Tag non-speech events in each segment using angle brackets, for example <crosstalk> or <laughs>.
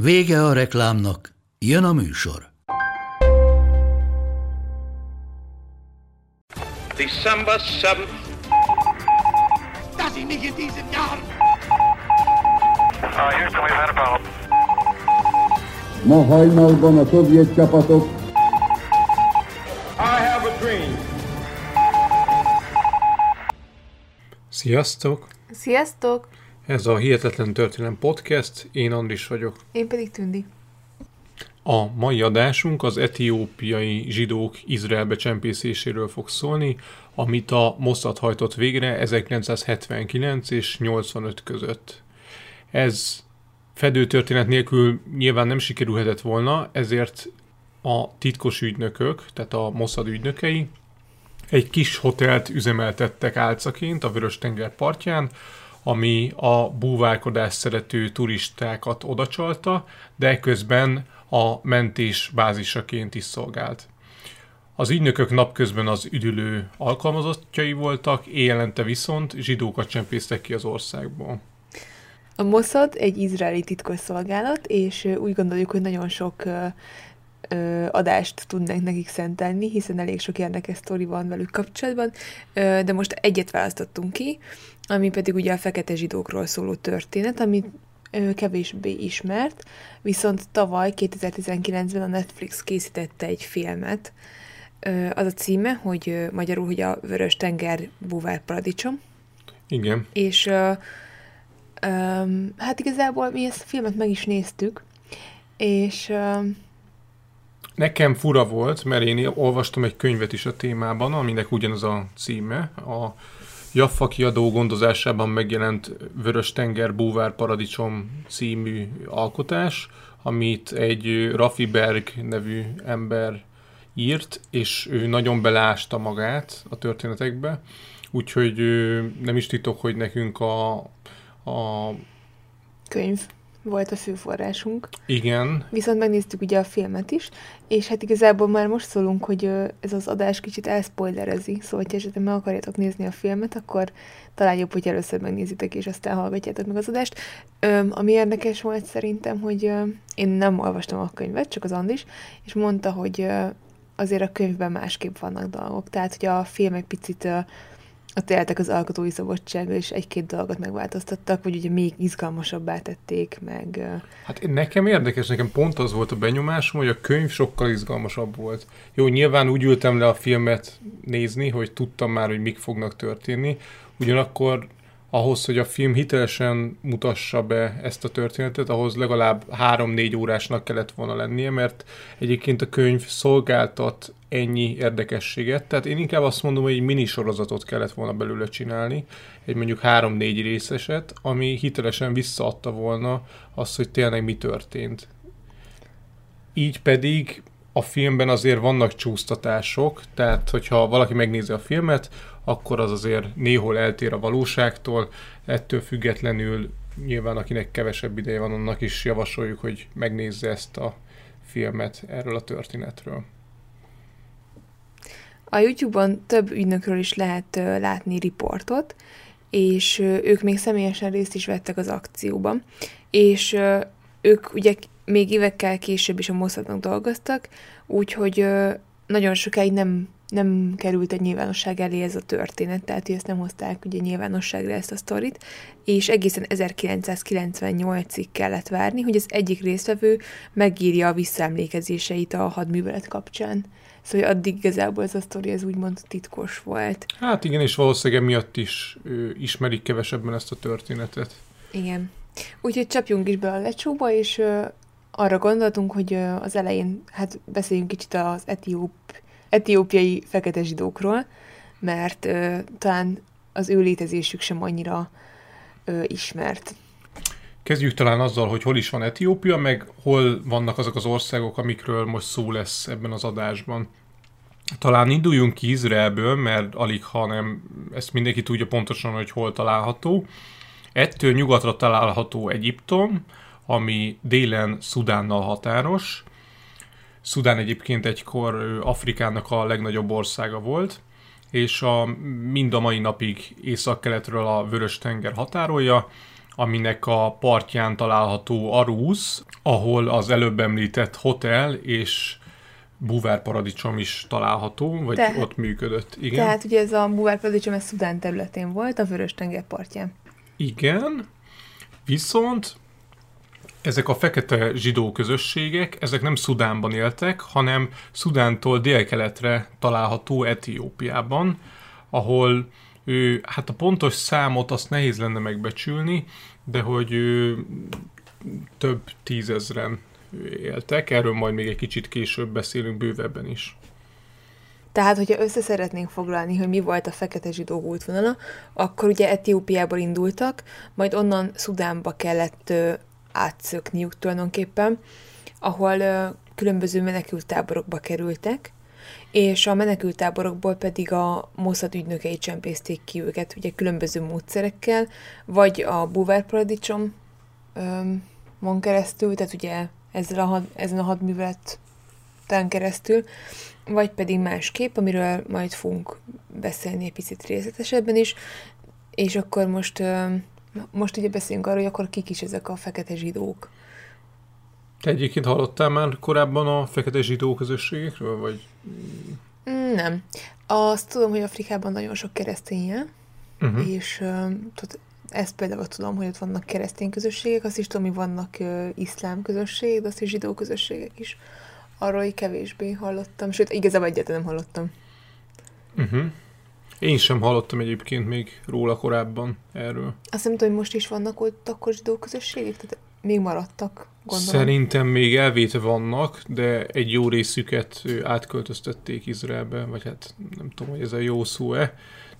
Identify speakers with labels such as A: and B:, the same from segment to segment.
A: Vége a reklámnak, jön a műsor.
B: December 7th.
C: Dass ich mich in diesem Jahr
D: Uh, Houston, we've had a problem.
E: Ma hajnalban a szovjet csapatok
B: I have a dream.
F: Sziasztok!
G: Sziasztok!
F: Ez a Hihetetlen Történelem Podcast, én Andris vagyok.
G: Én pedig Tündi.
F: A mai adásunk az etiópiai zsidók Izraelbe csempészéséről fog szólni, amit a Mossad hajtott végre 1979 és 85 között. Ez fedő történet nélkül nyilván nem sikerülhetett volna, ezért a titkos ügynökök, tehát a Mossad ügynökei egy kis hotelt üzemeltettek álcaként a Vörös-tenger partján, ami a búvárkodás szerető turistákat odacsalta, de közben a mentés bázisaként is szolgált. Az ügynökök napközben az üdülő alkalmazottjai voltak, éjjelente viszont zsidókat csempésztek ki az országból.
G: A Mossad egy izraeli titkosszolgálat, és úgy gondoljuk, hogy nagyon sok ö, adást tudnánk nekik szentelni, hiszen elég sok érdekes sztori van velük kapcsolatban, ö, de most egyet választottunk ki, ami pedig ugye a fekete zsidókról szóló történet, amit kevésbé ismert, viszont tavaly 2019-ben a Netflix készítette egy filmet, az a címe, hogy magyarul, hogy a Vörös Tenger búvár paradicsom,
F: Igen,
G: és ö, öm, hát igazából mi ezt a filmet meg is néztük, és ö,
F: Nekem fura volt, mert én olvastam egy könyvet is a témában, aminek ugyanaz a címe. A Jaffa kiadó gondozásában megjelent Vörös Tenger Búvár Paradicsom című alkotás, amit egy Rafi Berg nevű ember írt, és ő nagyon belásta magát a történetekbe, úgyhogy nem is titok, hogy nekünk a, a
G: könyv volt a főforrásunk.
F: igen,
G: Viszont megnéztük ugye a filmet is, és hát igazából már most szólunk, hogy ez az adás kicsit elspoilerezi, szóval ha esetleg meg akarjátok nézni a filmet, akkor talán jobb, hogy először megnézitek, és aztán hallgatjátok meg az adást. Ö, ami érdekes volt szerintem, hogy ö, én nem olvastam a könyvet, csak az Andis, és mondta, hogy ö, azért a könyvben másképp vannak dolgok. Tehát, hogy a film egy picit ott éltek az alkotói szabadsággal, és egy-két dolgot megváltoztattak, vagy ugye még izgalmasabbá tették, meg...
F: Hát nekem érdekes, nekem pont az volt a benyomásom, hogy a könyv sokkal izgalmasabb volt. Jó, nyilván úgy ültem le a filmet nézni, hogy tudtam már, hogy mik fognak történni, ugyanakkor ahhoz, hogy a film hitelesen mutassa be ezt a történetet, ahhoz legalább három-négy órásnak kellett volna lennie, mert egyébként a könyv szolgáltat ennyi érdekességet, tehát én inkább azt mondom, hogy egy minisorozatot kellett volna belőle csinálni, egy mondjuk három-négy részeset, ami hitelesen visszaadta volna azt, hogy tényleg mi történt. Így pedig a filmben azért vannak csúsztatások, tehát hogyha valaki megnézi a filmet, akkor az azért néhol eltér a valóságtól, ettől függetlenül nyilván akinek kevesebb ideje van, annak is javasoljuk, hogy megnézze ezt a filmet erről a történetről.
G: A YouTube-on több ügynökről is lehet látni riportot, és ők még személyesen részt is vettek az akcióban, és ők ugye még évekkel később is a Mossadnak dolgoztak, úgyhogy nagyon sokáig nem, nem került egy nyilvánosság elé ez a történet, tehát hogy ezt nem hozták ugye nyilvánosságra ezt a sztorit, és egészen 1998-ig kellett várni, hogy az egyik résztvevő megírja a visszaemlékezéseit a hadművelet kapcsán. Szóval addig igazából ez a sztori ez úgymond titkos volt.
F: Hát igen, és valószínűleg miatt is ő, ismerik kevesebben ezt a történetet.
G: Igen. Úgyhogy csapjunk is be a lecsóba, és arra gondoltunk, hogy az elején hát beszéljünk kicsit az etióp, etiópiai fekete zsidókról, mert ö, talán az ő létezésük sem annyira ö, ismert.
F: Kezdjük talán azzal, hogy hol is van Etiópia, meg hol vannak azok az országok, amikről most szó lesz ebben az adásban. Talán induljunk ki Izraelből, mert alig, ha nem, ezt mindenki tudja pontosan, hogy hol található. Ettől nyugatra található Egyiptom, ami délen Szudánnal határos. Szudán egyébként egykor Afrikának a legnagyobb országa volt, és a, mind a mai napig észak-keletről a Vörös-tenger határolja, aminek a partján található Arúz, ahol az előbb említett hotel és búvárparadicsom is található, vagy tehát, ott működött.
G: Igen. Tehát ugye ez a búvárparadicsom ez Szudán területén volt, a Vörös-tenger partján.
F: Igen, viszont ezek a fekete zsidó közösségek, ezek nem Szudánban éltek, hanem Szudántól délkeletre található Etiópiában, ahol ő, hát a pontos számot azt nehéz lenne megbecsülni, de hogy ő, több tízezren éltek, erről majd még egy kicsit később beszélünk bővebben is.
G: Tehát, hogyha össze szeretnénk foglalni, hogy mi volt a fekete zsidó útvonala, akkor ugye Etiópiából indultak, majd onnan Szudánba kellett átszökniük tulajdonképpen, ahol különböző menekültáborokba kerültek, és a menekültáborokból pedig a Mossad ügynökei csempészték ki őket, ugye különböző módszerekkel, vagy a búvárparadicsom mon keresztül, tehát ugye ezzel a had, ezen a hadműveleten keresztül, vagy pedig másképp, amiről majd fogunk beszélni egy picit részletesebben is, és akkor most, most ugye beszélünk arról, hogy akkor kik is ezek a fekete zsidók.
F: Te egyébként hallottál már korábban a fekete zsidó közösségekről, vagy?
G: Mm, nem. Azt tudom, hogy Afrikában nagyon sok kereszténye, uh-huh. és uh, ezt például tudom, hogy ott vannak keresztény közösségek, azt is tudom, hogy vannak uh, iszlám közösségek, de azt is zsidó közösségek is. Arról így kevésbé hallottam, sőt, igazából egyáltalán nem hallottam.
F: Uh-huh. Én sem hallottam egyébként még róla korábban erről.
G: Azt nem tudom, hogy most is vannak ott akkor zsidó közösségek? Tehát még maradtak,
F: gondolom. Szerintem még elvétve vannak, de egy jó részüket átköltöztették Izraelbe, vagy hát nem tudom, hogy ez a jó szó-e,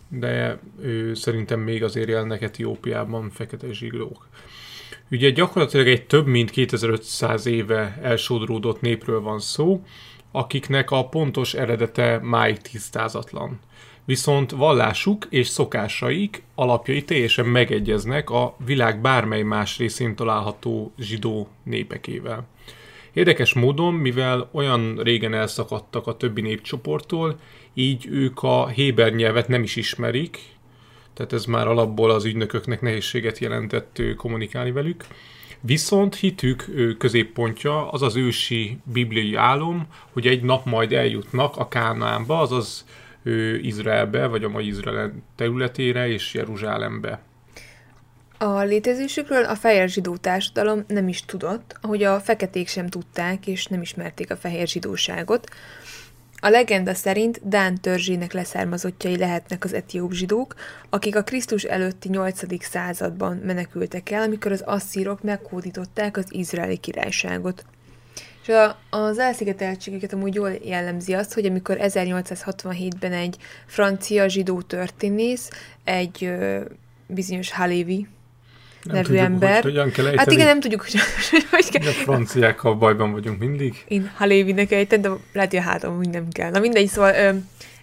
F: de ő, szerintem még azért élnek Etiópiában fekete zsiglók. Ugye gyakorlatilag egy több mint 2500 éve elsodródott népről van szó, akiknek a pontos eredete máig tisztázatlan viszont vallásuk és szokásaik alapjai teljesen megegyeznek a világ bármely más részén található zsidó népekével. Érdekes módon, mivel olyan régen elszakadtak a többi népcsoporttól, így ők a héber nyelvet nem is ismerik, tehát ez már alapból az ügynököknek nehézséget jelentett kommunikálni velük. Viszont hitük középpontja az az ősi bibliai álom, hogy egy nap majd eljutnak a Kánaánba, azaz Izraelbe, vagy a mai Izrael területére és Jeruzsálembe.
G: A létezésükről a fehér zsidó társadalom nem is tudott, ahogy a feketék sem tudták és nem ismerték a fehér zsidóságot. A legenda szerint Dán törzsének leszármazottjai lehetnek az etióp zsidók, akik a Krisztus előtti 8. században menekültek el, amikor az asszírok meghódították az izraeli királyságot. És a, az elszigeteltségeket amúgy jól jellemzi azt, hogy amikor 1867-ben egy francia zsidó történész, egy bizonyos Halévi nevű tudjuk, ember.
F: Hogy hogyan kell
G: Hát igen, nem tudjuk, hogy, <laughs>
F: hogy kell. A franciákkal bajban vagyunk mindig.
G: Én Halévinek ejtem, de lehet, hogy a hátam úgy nem kell. Na mindegy, szóval ö,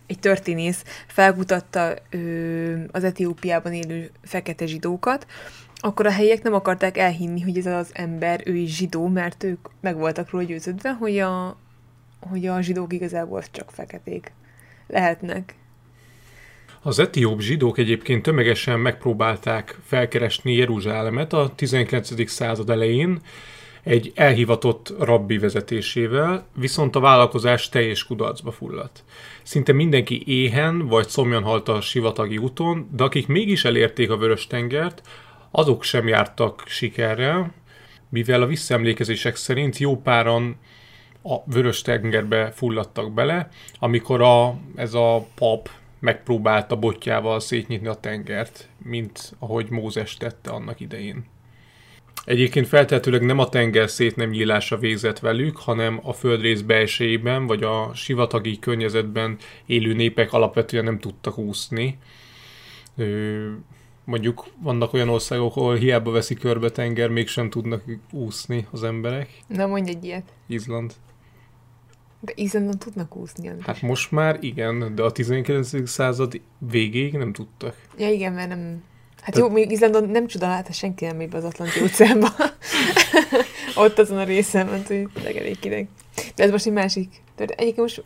G: egy történész felkutatta ö, az Etiópiában élő fekete zsidókat, akkor a helyiek nem akarták elhinni, hogy ez az ember, ő is zsidó, mert ők meg voltak róla győződve, hogy a, hogy a zsidók igazából csak feketék lehetnek.
F: Az etióp zsidók egyébként tömegesen megpróbálták felkeresni Jeruzsálemet a 19. század elején egy elhivatott rabbi vezetésével, viszont a vállalkozás teljes kudarcba fulladt. Szinte mindenki éhen vagy szomjan halt a sivatagi úton, de akik mégis elérték a Vörös-tengert, azok sem jártak sikerrel, mivel a visszaemlékezések szerint jó páran a vörös tengerbe fulladtak bele, amikor a, ez a pap megpróbálta botjával szétnyitni a tengert, mint ahogy Mózes tette annak idején. Egyébként feltehetőleg nem a tenger szét nem nyílása végzett velük, hanem a földrész belsejében vagy a sivatagi környezetben élő népek alapvetően nem tudtak úszni mondjuk vannak olyan országok, ahol hiába veszi körbe tenger, mégsem tudnak úszni az emberek.
G: Na, mondj egy ilyet.
F: Izland.
G: De Izlandon tudnak úszni. András.
F: Hát most már igen, de a 19. század végéig nem tudtak.
G: Ja igen, mert nem... Hát
F: Te-
G: jó, még Izlandon nem csodálhat, ha senki nem az Atlanti óceánba. <laughs> Ott azon a részen ment, hogy legelég ideg. De ez most egy másik. Tehát egyébként most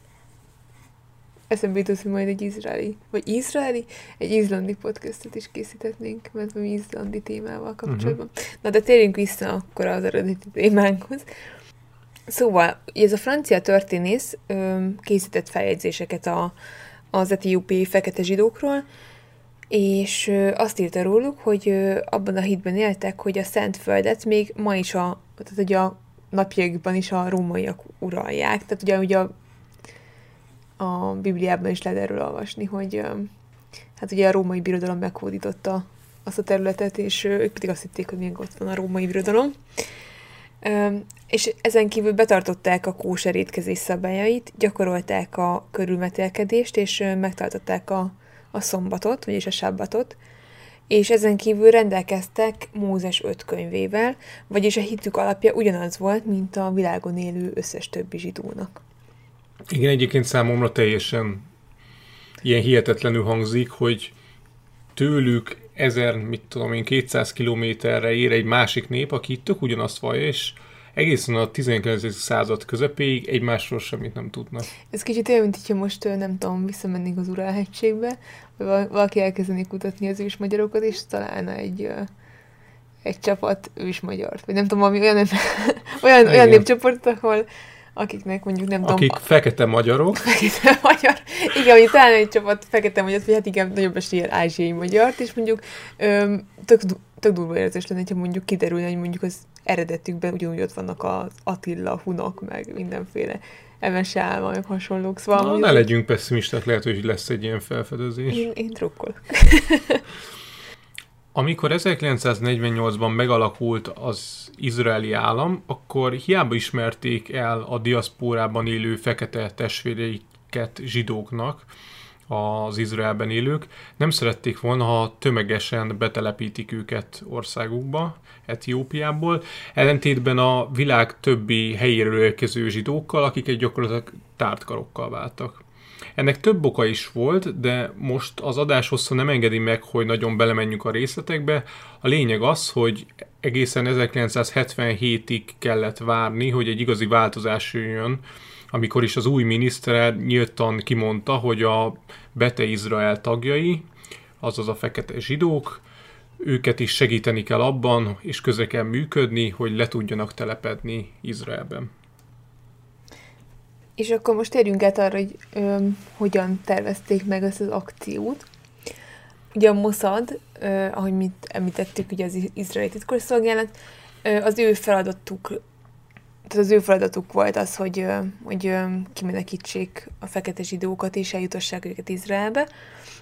G: eszembe jutott, hogy majd egy izraeli, vagy izraeli, egy izlandi podcastot is készíthetnénk, mert valami izlandi témával kapcsolatban. Uh-huh. Na de térjünk vissza akkor az eredeti témánkhoz. Szóval, ez a francia történész ö, készített feljegyzéseket a, az etiópiai fekete zsidókról, és ö, azt írta róluk, hogy ö, abban a hitben éltek, hogy a Szentföldet még ma is a, tehát ugye a napjaikban is a rómaiak uralják. Tehát ugye, ugye a, a Bibliában is lehet erről olvasni, hogy ö, hát ugye a római birodalom meghódította azt a területet, és ők pedig azt hitték, hogy még ott van a római birodalom. És ezen kívül betartották a kóser étkezés szabályait, gyakorolták a körülmetélkedést, és megtartották a, a szombatot, vagyis a sabbatot, és ezen kívül rendelkeztek Mózes öt könyvével, vagyis a hitük alapja ugyanaz volt, mint a világon élő összes többi zsidónak.
F: Igen, egyébként számomra teljesen ilyen hihetetlenül hangzik, hogy tőlük ezer, mit tudom én, 200 kilométerre ér egy másik nép, aki tök ugyanazt vallja, és egészen a 19. század közepéig egymásról semmit nem tudnak.
G: Ez kicsit olyan, mint hogyha most, nem tudom, visszamennénk az Urálhegységbe, vagy val- valaki elkezdeni kutatni az ősmagyarokat, és találna egy, egy csapat ősmagyart, vagy nem tudom, valami olyan, <laughs> olyan, olyan
F: Igen.
G: népcsoportot, ahol akiknek mondjuk nem
F: Akik
G: tudom,
F: fekete magyarok,
G: fekete magyar, igen, hogy talán egy csapat fekete magyar, vagy hát igen, nagyobb eséllyel ázsiai magyart, és mondjuk öm, tök, tök durva érzés lenne, ha mondjuk kiderülne, hogy mondjuk az eredetükben ugyanúgy ott vannak az Attila, hunok, meg mindenféle Emese álma, meg hasonlók. Szóval
F: na,
G: mondjuk-
F: ne legyünk pessimisták, lehet, hogy lesz egy ilyen felfedezés.
G: Én, én drukkolok.
F: Amikor 1948-ban megalakult az izraeli állam, akkor hiába ismerték el a diaszpórában élő fekete testvéreiket zsidóknak, az Izraelben élők, nem szerették volna, ha tömegesen betelepítik őket országukba, Etiópiából, ellentétben a világ többi helyéről érkező zsidókkal, akiket gyakorlatilag tártkarokkal váltak. Ennek több oka is volt, de most az adás hossza nem engedi meg, hogy nagyon belemenjünk a részletekbe. A lényeg az, hogy egészen 1977-ig kellett várni, hogy egy igazi változás jöjjön, amikor is az új miniszter nyíltan kimondta, hogy a Bete Izrael tagjai, azaz a fekete zsidók, őket is segíteni kell abban, és közre kell működni, hogy le tudjanak telepedni Izraelben.
G: És akkor most térjünk át arra, hogy öm, hogyan tervezték meg ezt az akciót. Ugye a Mossad, ö, ahogy mit említettük, ugye az izraeli titkosszolgálat, ö, az ő feladatuk, tehát az ő feladatuk volt az, hogy, ö, hogy ö, kimenekítsék a fekete zsidókat és eljutassák őket Izraelbe,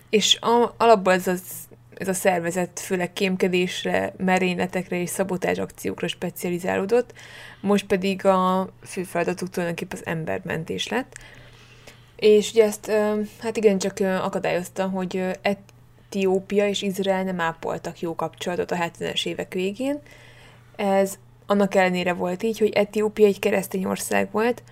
G: és a, alapból ez, az, ez a szervezet főleg kémkedésre, merényletekre és szabotázs akciókra specializálódott, most pedig a fő feladatuk tulajdonképpen az embermentés lett. És ugye ezt hát igencsak ö, akadályozta, hogy Etiópia és Izrael nem ápoltak jó kapcsolatot a 70-es évek végén. Ez annak ellenére volt így, hogy Etiópia egy keresztény ország volt,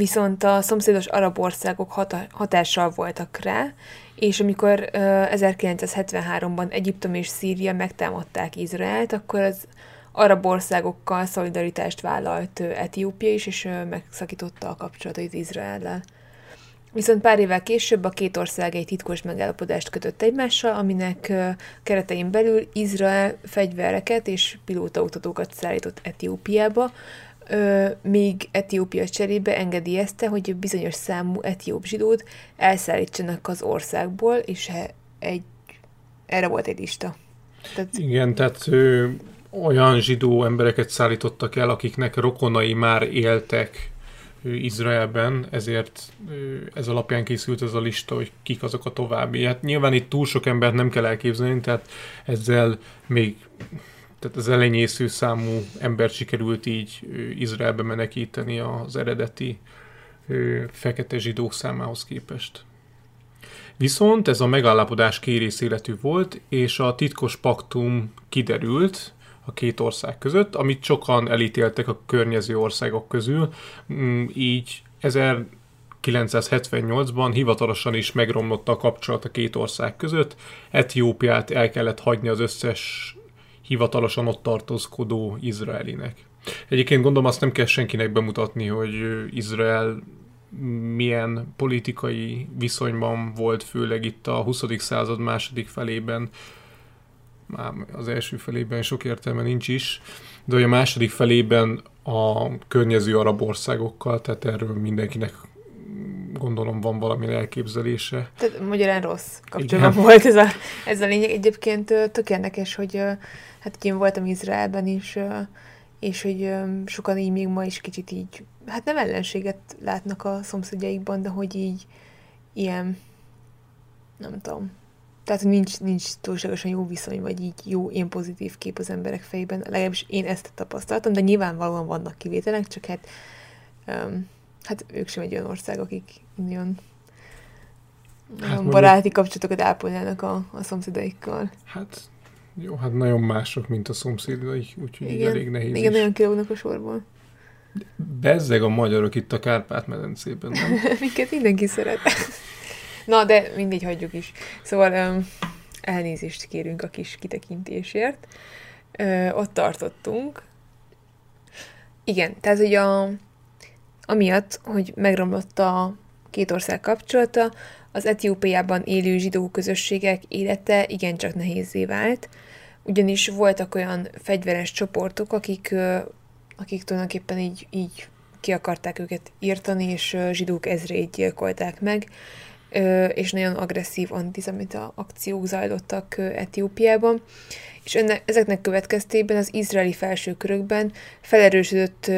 G: viszont a szomszédos arab országok hata- hatással voltak rá, és amikor ö, 1973-ban Egyiptom és Szíria megtámadták Izraelt, akkor az arab országokkal szolidaritást vállalt ö, Etiópia is, és ö, megszakította a kapcsolatait Izraellel. Viszont pár évvel később a két ország egy titkos megállapodást kötött egymással, aminek keretein belül Izrael fegyvereket és pilótautatókat szállított Etiópiába, ö, míg Etiópia cserébe engedélyezte, hogy bizonyos számú etióp zsidót elszállítsanak az országból, és egy, erre volt egy lista. Tehát
F: Igen, tehát ö, olyan zsidó embereket szállítottak el, akiknek rokonai már éltek ö, Izraelben, ezért ö, ez alapján készült ez a lista, hogy kik azok a további. Hát nyilván itt túl sok embert nem kell elképzelni, tehát ezzel még tehát az elenyésző számú embert sikerült így Izraelbe menekíteni az eredeti fekete zsidók számához képest. Viszont ez a megállapodás kérész életű volt, és a titkos paktum kiderült a két ország között, amit sokan elítéltek a környező országok közül, Mm, így 1978-ban hivatalosan is megromlott a kapcsolat a két ország között. Etiópiát el kellett hagyni az összes hivatalosan ott tartózkodó izraelinek. Egyébként gondolom azt nem kell senkinek bemutatni, hogy Izrael milyen politikai viszonyban volt, főleg itt a 20. század második felében, már az első felében sok értelme nincs is, de a második felében a környező arab országokkal, tehát erről mindenkinek gondolom van valami elképzelése.
G: Tehát magyarán rossz kapcsolatban
F: Igen.
G: volt ez a, ez a lényeg. Egyébként tök érdekes, hogy hát én voltam Izraelben is, és hogy sokan így még ma is kicsit így, hát nem ellenséget látnak a szomszédjaikban, de hogy így ilyen, nem tudom, tehát nincs, nincs túlságosan jó viszony, vagy így jó, ilyen pozitív kép az emberek fejében. Legalábbis én ezt tapasztaltam, de nyilvánvalóan vannak kivételek, csak hát, um, hát ők sem egy olyan ország, akik nagyon
F: Hát
G: hát
F: mondjuk-
G: baráti kapcsolatokat ápolnának a, a szomszédaikkal.
F: Hát jó, hát nagyon mások, mint a szomszédai, úgyhogy így elég nehéz
G: igen
F: is.
G: nagyon kilógnak a sorból.
F: Bezzeg a magyarok itt a Kárpát-medencében, nem? <laughs>
G: Minket mindenki szeret. Na, de mindegy, hagyjuk is. Szóval um, elnézést kérünk a kis kitekintésért. Ö, ott tartottunk. Igen, tehát hogy a, amiatt, hogy megromlott a két ország kapcsolata, az Etiópiában élő zsidó közösségek élete igencsak nehézé vált, ugyanis voltak olyan fegyveres csoportok, akik, akik tulajdonképpen így, így ki akarták őket írtani, és zsidók ezrét gyilkolták meg, és nagyon agresszív antiszemita akciók zajlottak Etiópiában, és ennek, ezeknek következtében az izraeli felső körökben felerősödött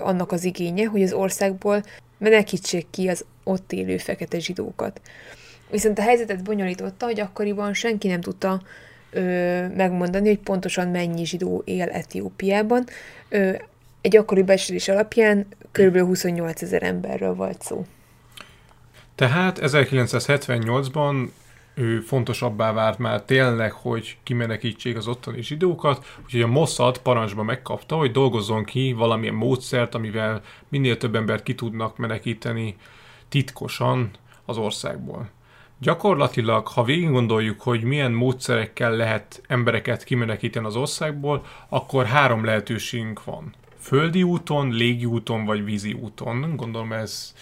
G: annak az igénye, hogy az országból menekítsék ki az ott élő fekete zsidókat. Viszont a helyzetet bonyolította, hogy akkoriban senki nem tudta ö, megmondani, hogy pontosan mennyi zsidó él Etiópiában. Ö, egy akkori becslés alapján kb. 28 ezer emberről volt szó.
F: Tehát 1978-ban ő fontosabbá várt már tényleg, hogy kimenekítsék az ottani zsidókat, úgyhogy a Mossad parancsba megkapta, hogy dolgozzon ki valamilyen módszert, amivel minél több embert ki tudnak menekíteni titkosan az országból. Gyakorlatilag, ha végig gondoljuk, hogy milyen módszerekkel lehet embereket kimenekíteni az országból, akkor három lehetőségünk van. Földi úton, légi úton vagy vízi úton. Gondolom ez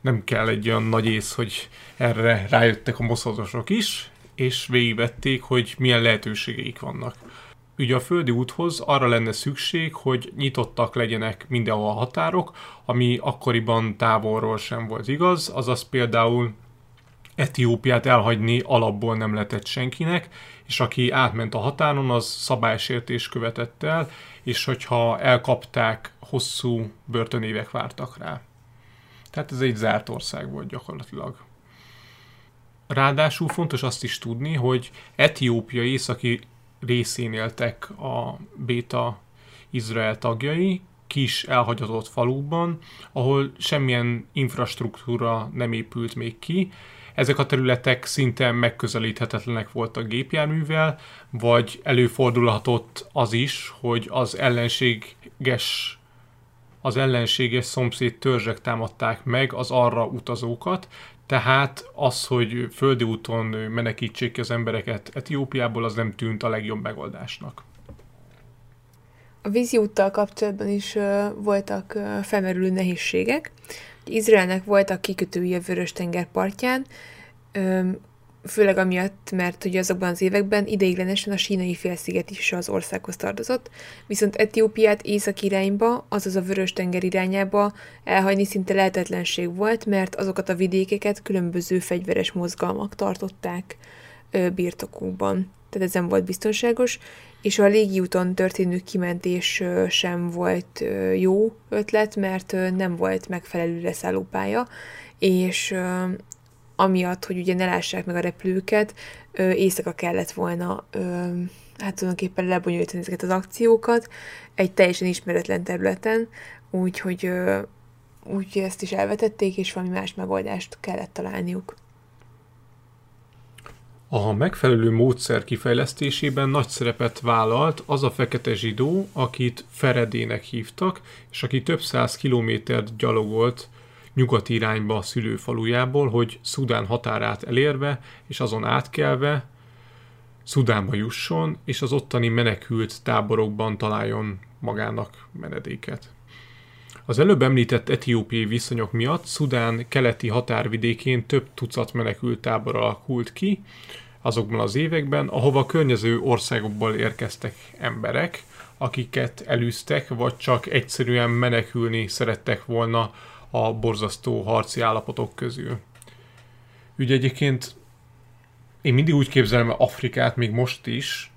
F: nem kell egy olyan nagy ész, hogy erre rájöttek a moszadosok is, és végigvették, hogy milyen lehetőségeik vannak. Ugye a földi úthoz arra lenne szükség, hogy nyitottak legyenek mindenhol a határok, ami akkoriban távolról sem volt igaz, azaz például Etiópiát elhagyni alapból nem lehetett senkinek, és aki átment a határon, az szabálysértés követett el, és hogyha elkapták, hosszú börtönévek vártak rá. Tehát ez egy zárt ország volt gyakorlatilag. Ráadásul fontos azt is tudni, hogy Etiópia északi részén éltek a béta Izrael tagjai, kis elhagyatott falukban, ahol semmilyen infrastruktúra nem épült még ki. Ezek a területek szinte megközelíthetetlenek voltak gépjárművel, vagy előfordulhatott az is, hogy az ellenséges az ellenséges szomszéd törzsek támadták meg az arra utazókat, tehát az, hogy földi úton menekítsék az embereket Etiópiából, az nem tűnt a legjobb megoldásnak.
G: A vízi úttal kapcsolatban is ö, voltak ö, felmerülő nehézségek. Izraelnek voltak kikötői a Vörös-tenger partján, főleg amiatt, mert hogy azokban az években ideiglenesen a sínai félsziget is az országhoz tartozott, viszont Etiópiát észak irányba, azaz a Vörös-tenger irányába elhagyni szinte lehetetlenség volt, mert azokat a vidékeket különböző fegyveres mozgalmak tartották ö, birtokukban. Tehát ez nem volt biztonságos, és a légiúton történő kimentés sem volt jó ötlet, mert nem volt megfelelő leszállópálya, és amiatt, hogy ugye ne lássák meg a repülőket, ö, éjszaka kellett volna ö, hát tulajdonképpen lebonyolítani ezeket az akciókat egy teljesen ismeretlen területen, úgyhogy úgy ezt is elvetették, és valami más megoldást kellett találniuk.
F: A megfelelő módszer kifejlesztésében nagy szerepet vállalt az a fekete zsidó, akit Feredének hívtak, és aki több száz kilométert gyalogolt nyugati irányba a szülőfalujából, hogy Szudán határát elérve és azon átkelve Szudánba jusson, és az ottani menekült táborokban találjon magának menedéket. Az előbb említett etiópiai viszonyok miatt Szudán keleti határvidékén több tucat menekült tábor alakult ki azokban az években, ahova környező országokból érkeztek emberek, akiket elűztek, vagy csak egyszerűen menekülni szerettek volna a borzasztó harci állapotok közül. Ugye egyébként én mindig úgy képzelem Afrikát, még most is,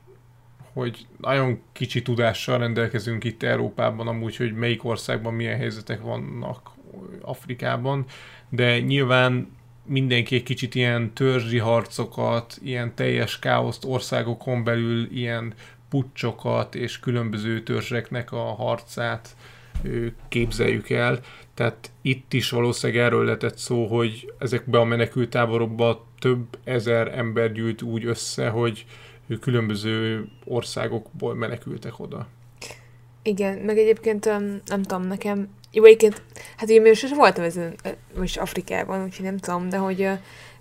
F: hogy nagyon kicsi tudással rendelkezünk itt Európában amúgy, hogy melyik országban milyen helyzetek vannak Afrikában, de nyilván mindenki egy kicsit ilyen törzsi harcokat, ilyen teljes káoszt országokon belül, ilyen pucsokat és különböző törzseknek a harcát képzeljük el. Tehát itt is valószínűleg erről lehetett szó, hogy ezekbe a menekültáborokba több ezer ember gyűlt úgy össze, hogy különböző országokból menekültek oda.
G: Igen, meg egyébként nem tudom, nekem jó, egyébként, hát én még sosem voltam ezen, most Afrikában, úgyhogy nem tudom, de hogy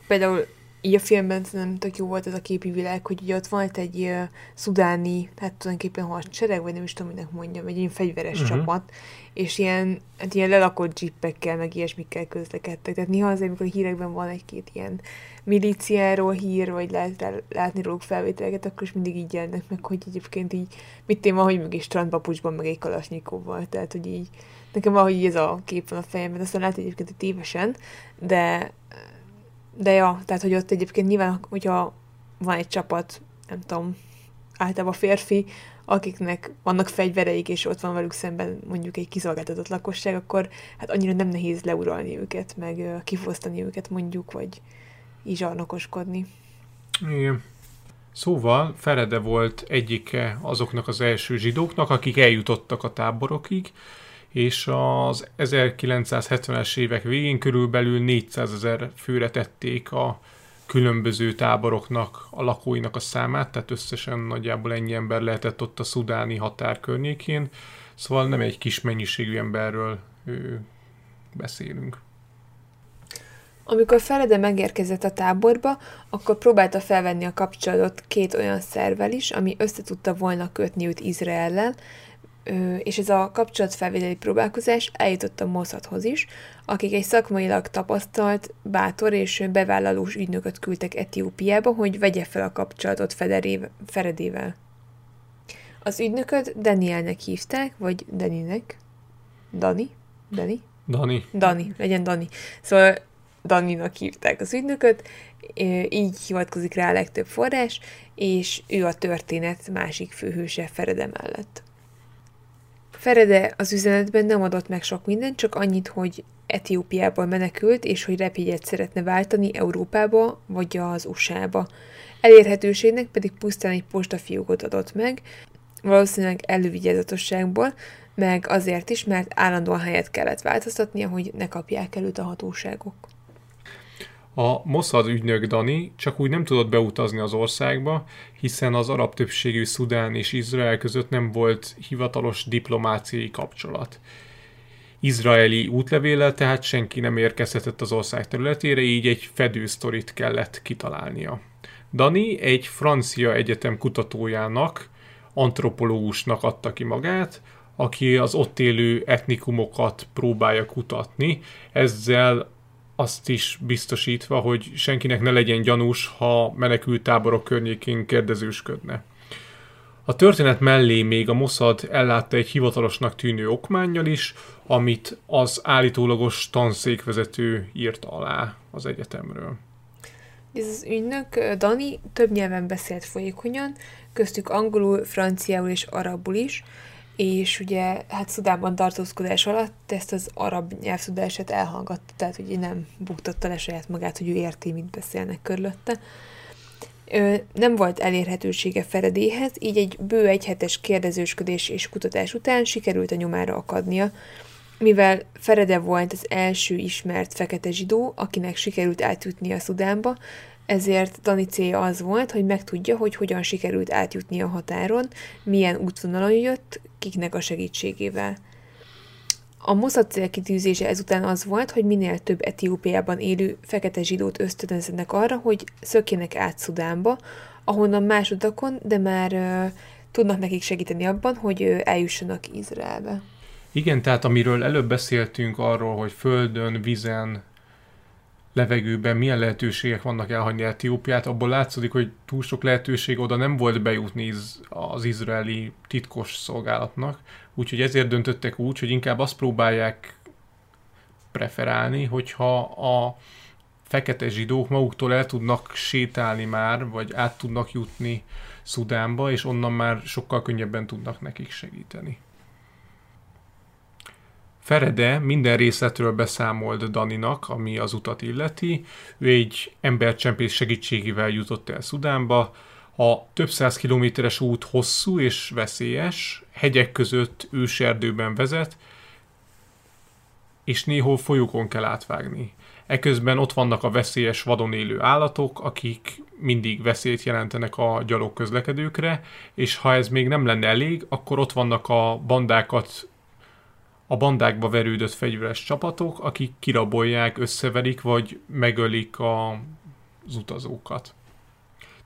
G: például így a filmben nem tök jó volt ez a képi világ, hogy ugye ott volt egy uh, szudáni, hát tulajdonképpen hadsereg, vagy nem is tudom, minek mondjam, egy ilyen fegyveres uh-huh. csapat, és ilyen, hát ilyen lelakott jeepekkel, meg ilyesmikkel közlekedtek. Tehát néha azért, amikor a hírekben van egy-két ilyen milíciáról hír, vagy lehet látni róluk felvételeket, akkor is mindig így jelnek meg, hogy egyébként így, mit téma, hogy meg egy strandpapucsban, meg egy kalasnyikovval, tehát hogy így, nekem valahogy ez a kép van a fejemben, aztán lehet egyébként, hogy tévesen, de, de ja, tehát hogy ott egyébként nyilván, hogyha van egy csapat, nem tudom, általában férfi, akiknek vannak fegyvereik, és ott van velük szemben mondjuk egy kiszolgáltatott lakosság, akkor hát annyira nem nehéz leuralni őket, meg kifosztani őket mondjuk, vagy így zsarnokoskodni.
F: Igen. Szóval Ferede volt egyike azoknak az első zsidóknak, akik eljutottak a táborokig, és az 1970-es évek végén körülbelül 400 ezer főre tették a különböző táboroknak a lakóinak a számát, tehát összesen nagyjából ennyi ember lehetett ott a szudáni határ környékén, szóval nem egy kis mennyiségű emberről ő, beszélünk.
G: Amikor Ferede megérkezett a táborba, akkor próbálta felvenni a kapcsolatot két olyan szervel is, ami összetudta volna kötni őt Izraellel, és ez a kapcsolatfelvételi próbálkozás eljutott a Mossadhoz is, akik egy szakmailag tapasztalt, bátor és bevállalós ügynököt küldtek Etiópiába, hogy vegye fel a kapcsolatot Feredével. Az ügynököt Danielnek hívták, vagy Daninek. Dani? Dani?
F: Dani.
G: Dani, legyen Dani. Szóval Daninak hívták az ügynököt, így hivatkozik rá a legtöbb forrás, és ő a történet másik főhőse Ferede mellett. Ferede az üzenetben nem adott meg sok mindent, csak annyit, hogy Etiópiából menekült, és hogy repjegyet szeretne váltani Európába vagy az USA-ba. Elérhetőségnek pedig pusztán egy postafiókot adott meg, valószínűleg elővigyázatosságból, meg azért is, mert állandóan helyet kellett változtatnia, hogy ne kapják előtt a hatóságok.
F: A Mossad ügynök Dani csak úgy nem tudott beutazni az országba, hiszen az arab többségű Szudán és Izrael között nem volt hivatalos diplomáciai kapcsolat. Izraeli útlevéllel tehát senki nem érkezhetett az ország területére, így egy fedősztorit kellett kitalálnia. Dani egy francia egyetem kutatójának, antropológusnak adta ki magát, aki az ott élő etnikumokat próbálja kutatni, ezzel azt is biztosítva, hogy senkinek ne legyen gyanús, ha menekült táborok környékén kérdezősködne. A történet mellé még a Mossad ellátta egy hivatalosnak tűnő okmányjal is, amit az állítólagos tanszékvezető írt alá az egyetemről.
G: Ez az ügynök, Dani, több nyelven beszélt folyékonyan, köztük angolul, franciául és arabul is, és ugye hát Szudánban tartózkodás alatt ezt az arab nyelvtudását elhallgatta, tehát ugye nem buktatta le saját magát, hogy ő érti, mit beszélnek körülötte. Ö, nem volt elérhetősége Feredéhez, így egy bő egyhetes kérdezősködés és kutatás után sikerült a nyomára akadnia, mivel Ferede volt az első ismert fekete zsidó, akinek sikerült átjutni a Szudánba, ezért Dani célja az volt, hogy megtudja, hogy hogyan sikerült átjutni a határon, milyen útvonalon jött, kiknek a segítségével. A Mossad célkitűzése ezután az volt, hogy minél több Etiópiában élő fekete zsidót ösztönözzenek arra, hogy szökjenek át Szudánba, ahonnan utakon, de már uh, tudnak nekik segíteni abban, hogy uh, eljussanak Izraelbe.
F: Igen, tehát amiről előbb beszéltünk arról, hogy földön, vizen, levegőben milyen lehetőségek vannak elhagyni Etiópiát, abból látszik, hogy túl sok lehetőség oda nem volt bejutni az izraeli titkos szolgálatnak, úgyhogy ezért döntöttek úgy, hogy inkább azt próbálják preferálni, hogyha a fekete zsidók maguktól el tudnak sétálni már, vagy át tudnak jutni Szudánba, és onnan már sokkal könnyebben tudnak nekik segíteni. Ferede minden részletről beszámolt Daninak, ami az utat illeti. Ő egy embercsempész segítségével jutott el Szudánba. A több száz kilométeres út hosszú és veszélyes, hegyek között őserdőben vezet, és néhol folyókon kell átvágni. Eközben ott vannak a veszélyes vadon élő állatok, akik mindig veszélyt jelentenek a gyalog közlekedőkre, és ha ez még nem lenne elég, akkor ott vannak a bandákat a bandákba verődött fegyveres csapatok, akik kirabolják, összeverik vagy megölik a, az utazókat.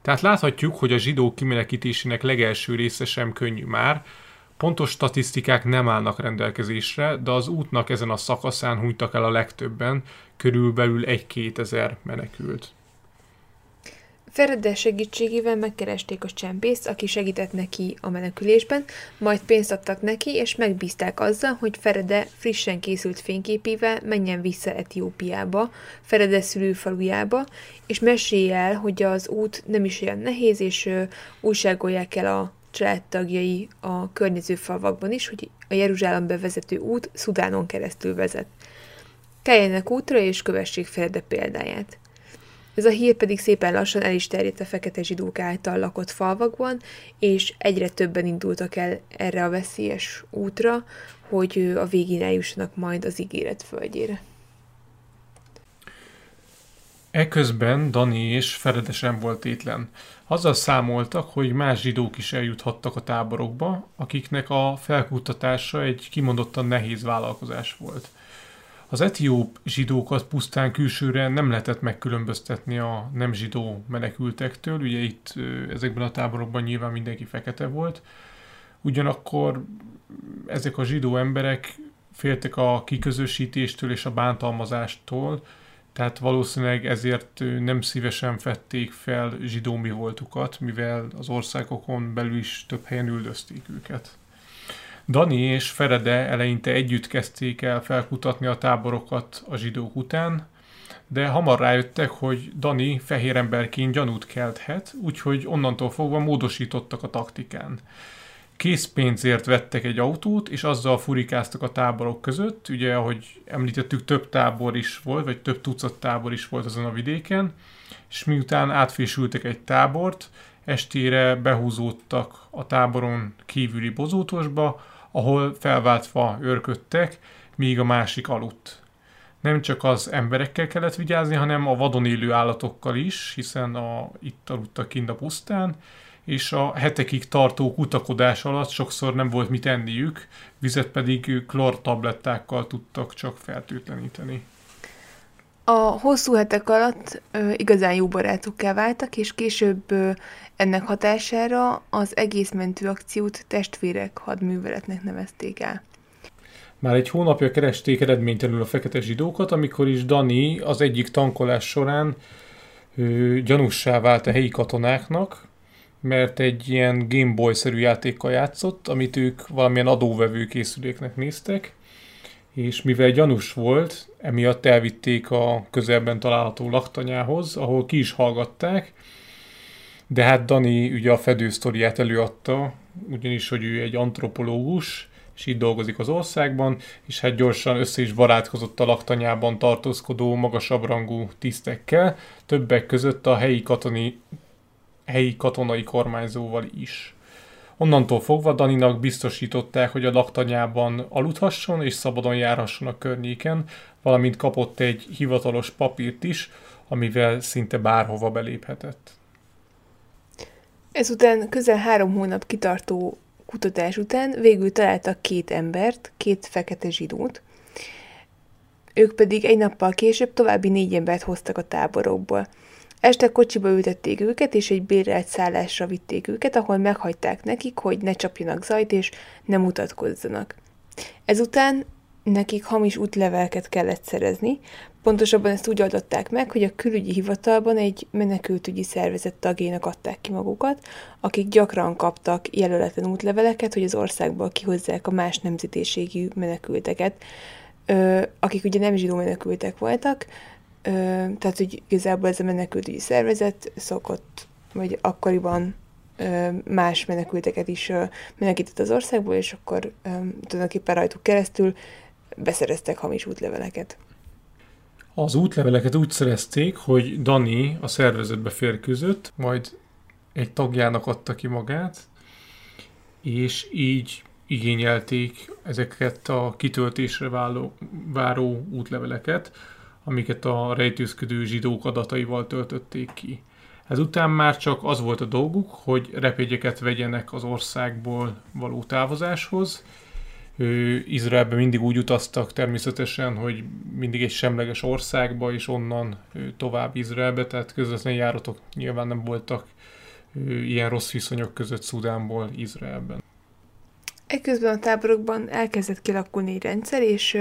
F: Tehát láthatjuk, hogy a zsidó kimenekítésének legelső része sem könnyű már, Pontos statisztikák nem állnak rendelkezésre, de az útnak ezen a szakaszán hunytak el a legtöbben, körülbelül egy-két ezer menekült.
G: Ferede segítségével megkeresték a csempészt, aki segített neki a menekülésben, majd pénzt adtak neki, és megbízták azzal, hogy Ferede frissen készült fényképével menjen vissza Etiópiába, Ferede szülőfalujába, és mesélje el, hogy az út nem is olyan nehéz, és újságolják el a családtagjai a környező falvakban is, hogy a Jeruzsálembe vezető út Szudánon keresztül vezet. Keljenek útra, és kövessék Ferede példáját. Ez a hír pedig szépen lassan el is terjedt a fekete zsidók által lakott falvakban, és egyre többen indultak el erre a veszélyes útra, hogy a végén eljussanak majd az ígéret földjére.
F: Eközben Dani és Ferede sem volt étlen. Azzal számoltak, hogy más zsidók is eljuthattak a táborokba, akiknek a felkutatása egy kimondottan nehéz vállalkozás volt. Az etióp zsidókat pusztán külsőre nem lehetett megkülönböztetni a nem zsidó menekültektől, ugye itt ezekben a táborokban nyilván mindenki fekete volt, ugyanakkor ezek a zsidó emberek féltek a kiközösítéstől és a bántalmazástól, tehát valószínűleg ezért nem szívesen fették fel zsidó mi voltukat, mivel az országokon belül is több helyen üldözték őket. Dani és Ferede eleinte együtt kezdték el felkutatni a táborokat a zsidók után, de hamar rájöttek, hogy Dani fehér emberként gyanút kelthet, úgyhogy onnantól fogva módosítottak a taktikán. Készpénzért vettek egy autót, és azzal furikáztak a táborok között. Ugye, ahogy említettük, több tábor is volt, vagy több tucat tábor is volt azon a vidéken, és miután átfésültek egy tábort, estére behúzódtak a táboron kívüli bozótosba, ahol felváltva őrködtek, míg a másik aludt. Nem csak az emberekkel kellett vigyázni, hanem a vadon élő állatokkal is, hiszen a, itt aludtak kint a pusztán, és a hetekig tartó kutakodás alatt sokszor nem volt mit enniük, vizet pedig klortablettákkal tudtak csak fertőtleníteni.
G: A hosszú hetek alatt ö, igazán jó barátokká váltak, és később ö, ennek hatására az egész mentőakciót testvérek hadműveletnek nevezték el.
F: Már egy hónapja keresték eredménytelenül a fekete zsidókat, amikor is Dani az egyik tankolás során ö, gyanussá vált a helyi katonáknak, mert egy ilyen Gameboy-szerű játékkal játszott, amit ők valamilyen adóvevő készüléknek néztek, és mivel gyanús volt, emiatt elvitték a közelben található laktanyához, ahol ki is hallgatták, de hát Dani ugye a fedősztoriát előadta, ugyanis, hogy ő egy antropológus, és itt dolgozik az országban, és hát gyorsan össze is barátkozott a laktanyában tartózkodó magasabb rangú tisztekkel, többek között a helyi, katoni, helyi katonai kormányzóval is. Onnantól fogva Daninak biztosították, hogy a laktanyában aludhasson és szabadon járhasson a környéken, valamint kapott egy hivatalos papírt is, amivel szinte bárhova beléphetett.
G: Ezután közel három hónap kitartó kutatás után végül találtak két embert, két fekete zsidót, ők pedig egy nappal később további négy embert hoztak a táborokból. Este kocsiba ültették őket, és egy bérelt szállásra vitték őket, ahol meghagyták nekik, hogy ne csapjanak zajt, és ne mutatkozzanak. Ezután nekik hamis útleveleket kellett szerezni, pontosabban ezt úgy adották meg, hogy a külügyi hivatalban egy menekültügyi szervezet tagjainak adták ki magukat, akik gyakran kaptak jelöletlen útleveleket, hogy az országból kihozzák a más nemzetiségű menekülteket, akik ugye nem zsidó menekültek voltak, tehát hogy igazából ez a menekültügyi szervezet szokott, vagy akkoriban más menekülteket is menekített az országból, és akkor tulajdonképpen rajtuk keresztül beszereztek hamis útleveleket.
F: Az útleveleket úgy szerezték, hogy Dani a szervezetbe férkőzött, majd egy tagjának adta ki magát, és így igényelték ezeket a kitöltésre váló, váró útleveleket, amiket a rejtőzködő zsidók adataival töltötték ki. Ezután már csak az volt a dolguk, hogy repégyeket vegyenek az országból való távozáshoz. Ő, Izraelbe mindig úgy utaztak természetesen, hogy mindig egy semleges országba, és onnan tovább Izraelbe, tehát közvetlen járatok nyilván nem voltak ilyen rossz viszonyok között Szudánból Izraelben.
G: Ekközben a táborokban elkezdett kialakulni egy rendszer, és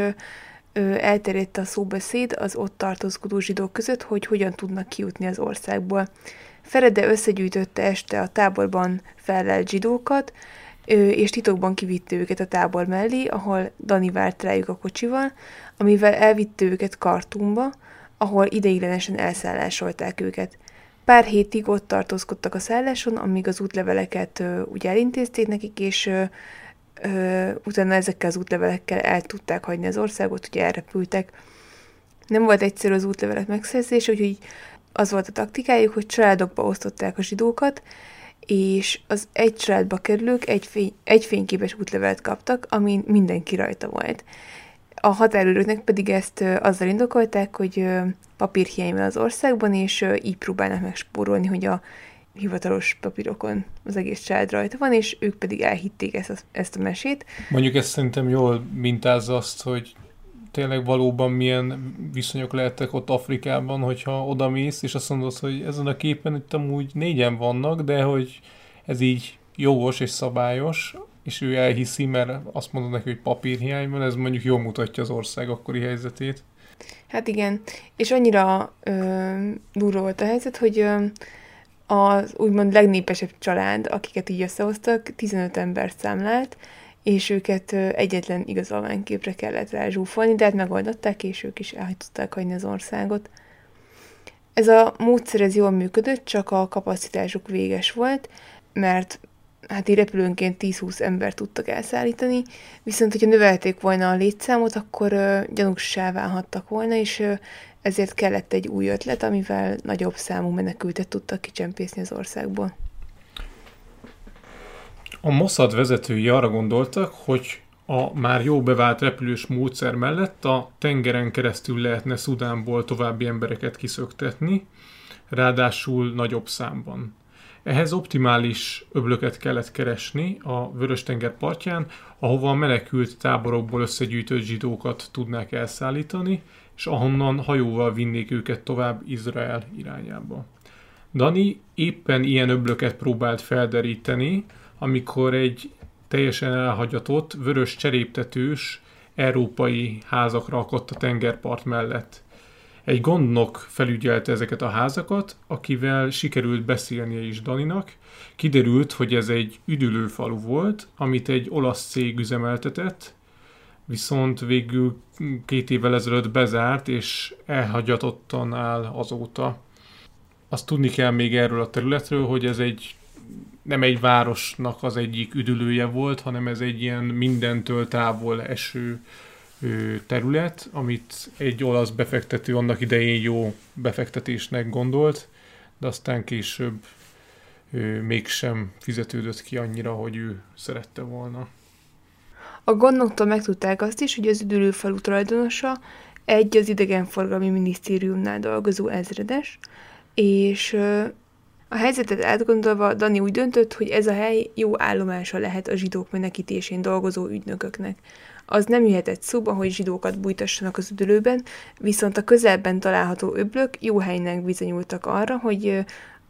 G: elterjedt a szóbeszéd az ott tartózkodó zsidók között, hogy hogyan tudnak kijutni az országból. Ferede összegyűjtötte este a táborban fellelt zsidókat, és titokban kivitte őket a tábor mellé, ahol Dani várt rájuk a kocsival, amivel elvitte őket Kartumba, ahol ideiglenesen elszállásolták őket. Pár hétig ott tartózkodtak a szálláson, amíg az útleveleket ö, úgy elintézték nekik, és ö, ö, utána ezekkel az útlevelekkel el tudták hagyni az országot, ugye elrepültek. Nem volt egyszerű az útlevelek megszerzése, úgyhogy az volt a taktikájuk, hogy családokba osztották a zsidókat, és az egy családba kerülők egy, fény, egy fényképes útlevelet kaptak, amin mindenki rajta volt. A határőröknek pedig ezt azzal indokolták, hogy papírhiány van az országban, és így próbálnak megspórolni, hogy a hivatalos papírokon az egész család rajta van, és ők pedig elhitték ezt a, ezt a mesét.
F: Mondjuk ezt szerintem jól mintázza azt, hogy tényleg valóban milyen viszonyok lehettek ott Afrikában, hogyha oda mész, és azt mondod, hogy ezen a képen itt amúgy négyen vannak, de hogy ez így jogos és szabályos, és ő elhiszi, mert azt mondod neki, hogy papírhiány van, ez mondjuk jól mutatja az ország akkori helyzetét.
G: Hát igen, és annyira ö, durva volt a helyzet, hogy ö, az úgymond legnépesebb család, akiket így összehoztak, 15 embert számlált, és őket egyetlen igazolványképre kellett rázsúfolni, de hát megoldották, és ők is el tudták hagyni az országot. Ez a módszer ez jól működött, csak a kapacitásuk véges volt, mert hát így repülőnként 10-20 ember tudtak elszállítani, viszont hogyha növelték volna a létszámot, akkor uh, gyanússá válhattak volna, és uh, ezért kellett egy új ötlet, amivel nagyobb számú menekültet tudtak kicsempészni az országból.
F: A Mossad vezetői arra gondoltak, hogy a már jó bevált repülős módszer mellett a tengeren keresztül lehetne Szudánból további embereket kiszöktetni, ráadásul nagyobb számban. Ehhez optimális öblöket kellett keresni a Vörös-tenger partján, ahova a menekült táborokból összegyűjtött zsidókat tudnák elszállítani, és ahonnan hajóval vinnék őket tovább Izrael irányába. Dani éppen ilyen öblöket próbált felderíteni, amikor egy teljesen elhagyatott, vörös cseréptetős európai házakra akadt a tengerpart mellett. Egy gondnok felügyelte ezeket a házakat, akivel sikerült beszélnie is Daninak. Kiderült, hogy ez egy üdülőfalu volt, amit egy olasz cég üzemeltetett, viszont végül két évvel ezelőtt bezárt, és elhagyatottan áll azóta. Azt tudni kell még erről a területről, hogy ez egy nem egy városnak az egyik üdülője volt, hanem ez egy ilyen mindentől távol eső terület, amit egy olasz befektető annak idején jó befektetésnek gondolt, de aztán később mégsem fizetődött ki annyira, hogy ő szerette volna.
G: A gondnoktól megtudták azt is, hogy az üdülőfalu tulajdonosa egy az idegenforgalmi minisztériumnál dolgozó ezredes, és a helyzetet átgondolva Dani úgy döntött, hogy ez a hely jó állomása lehet a zsidók menekítésén dolgozó ügynököknek. Az nem jöhetett szóba, hogy zsidókat bújtassanak az üdülőben, viszont a közelben található öblök jó helynek bizonyultak arra, hogy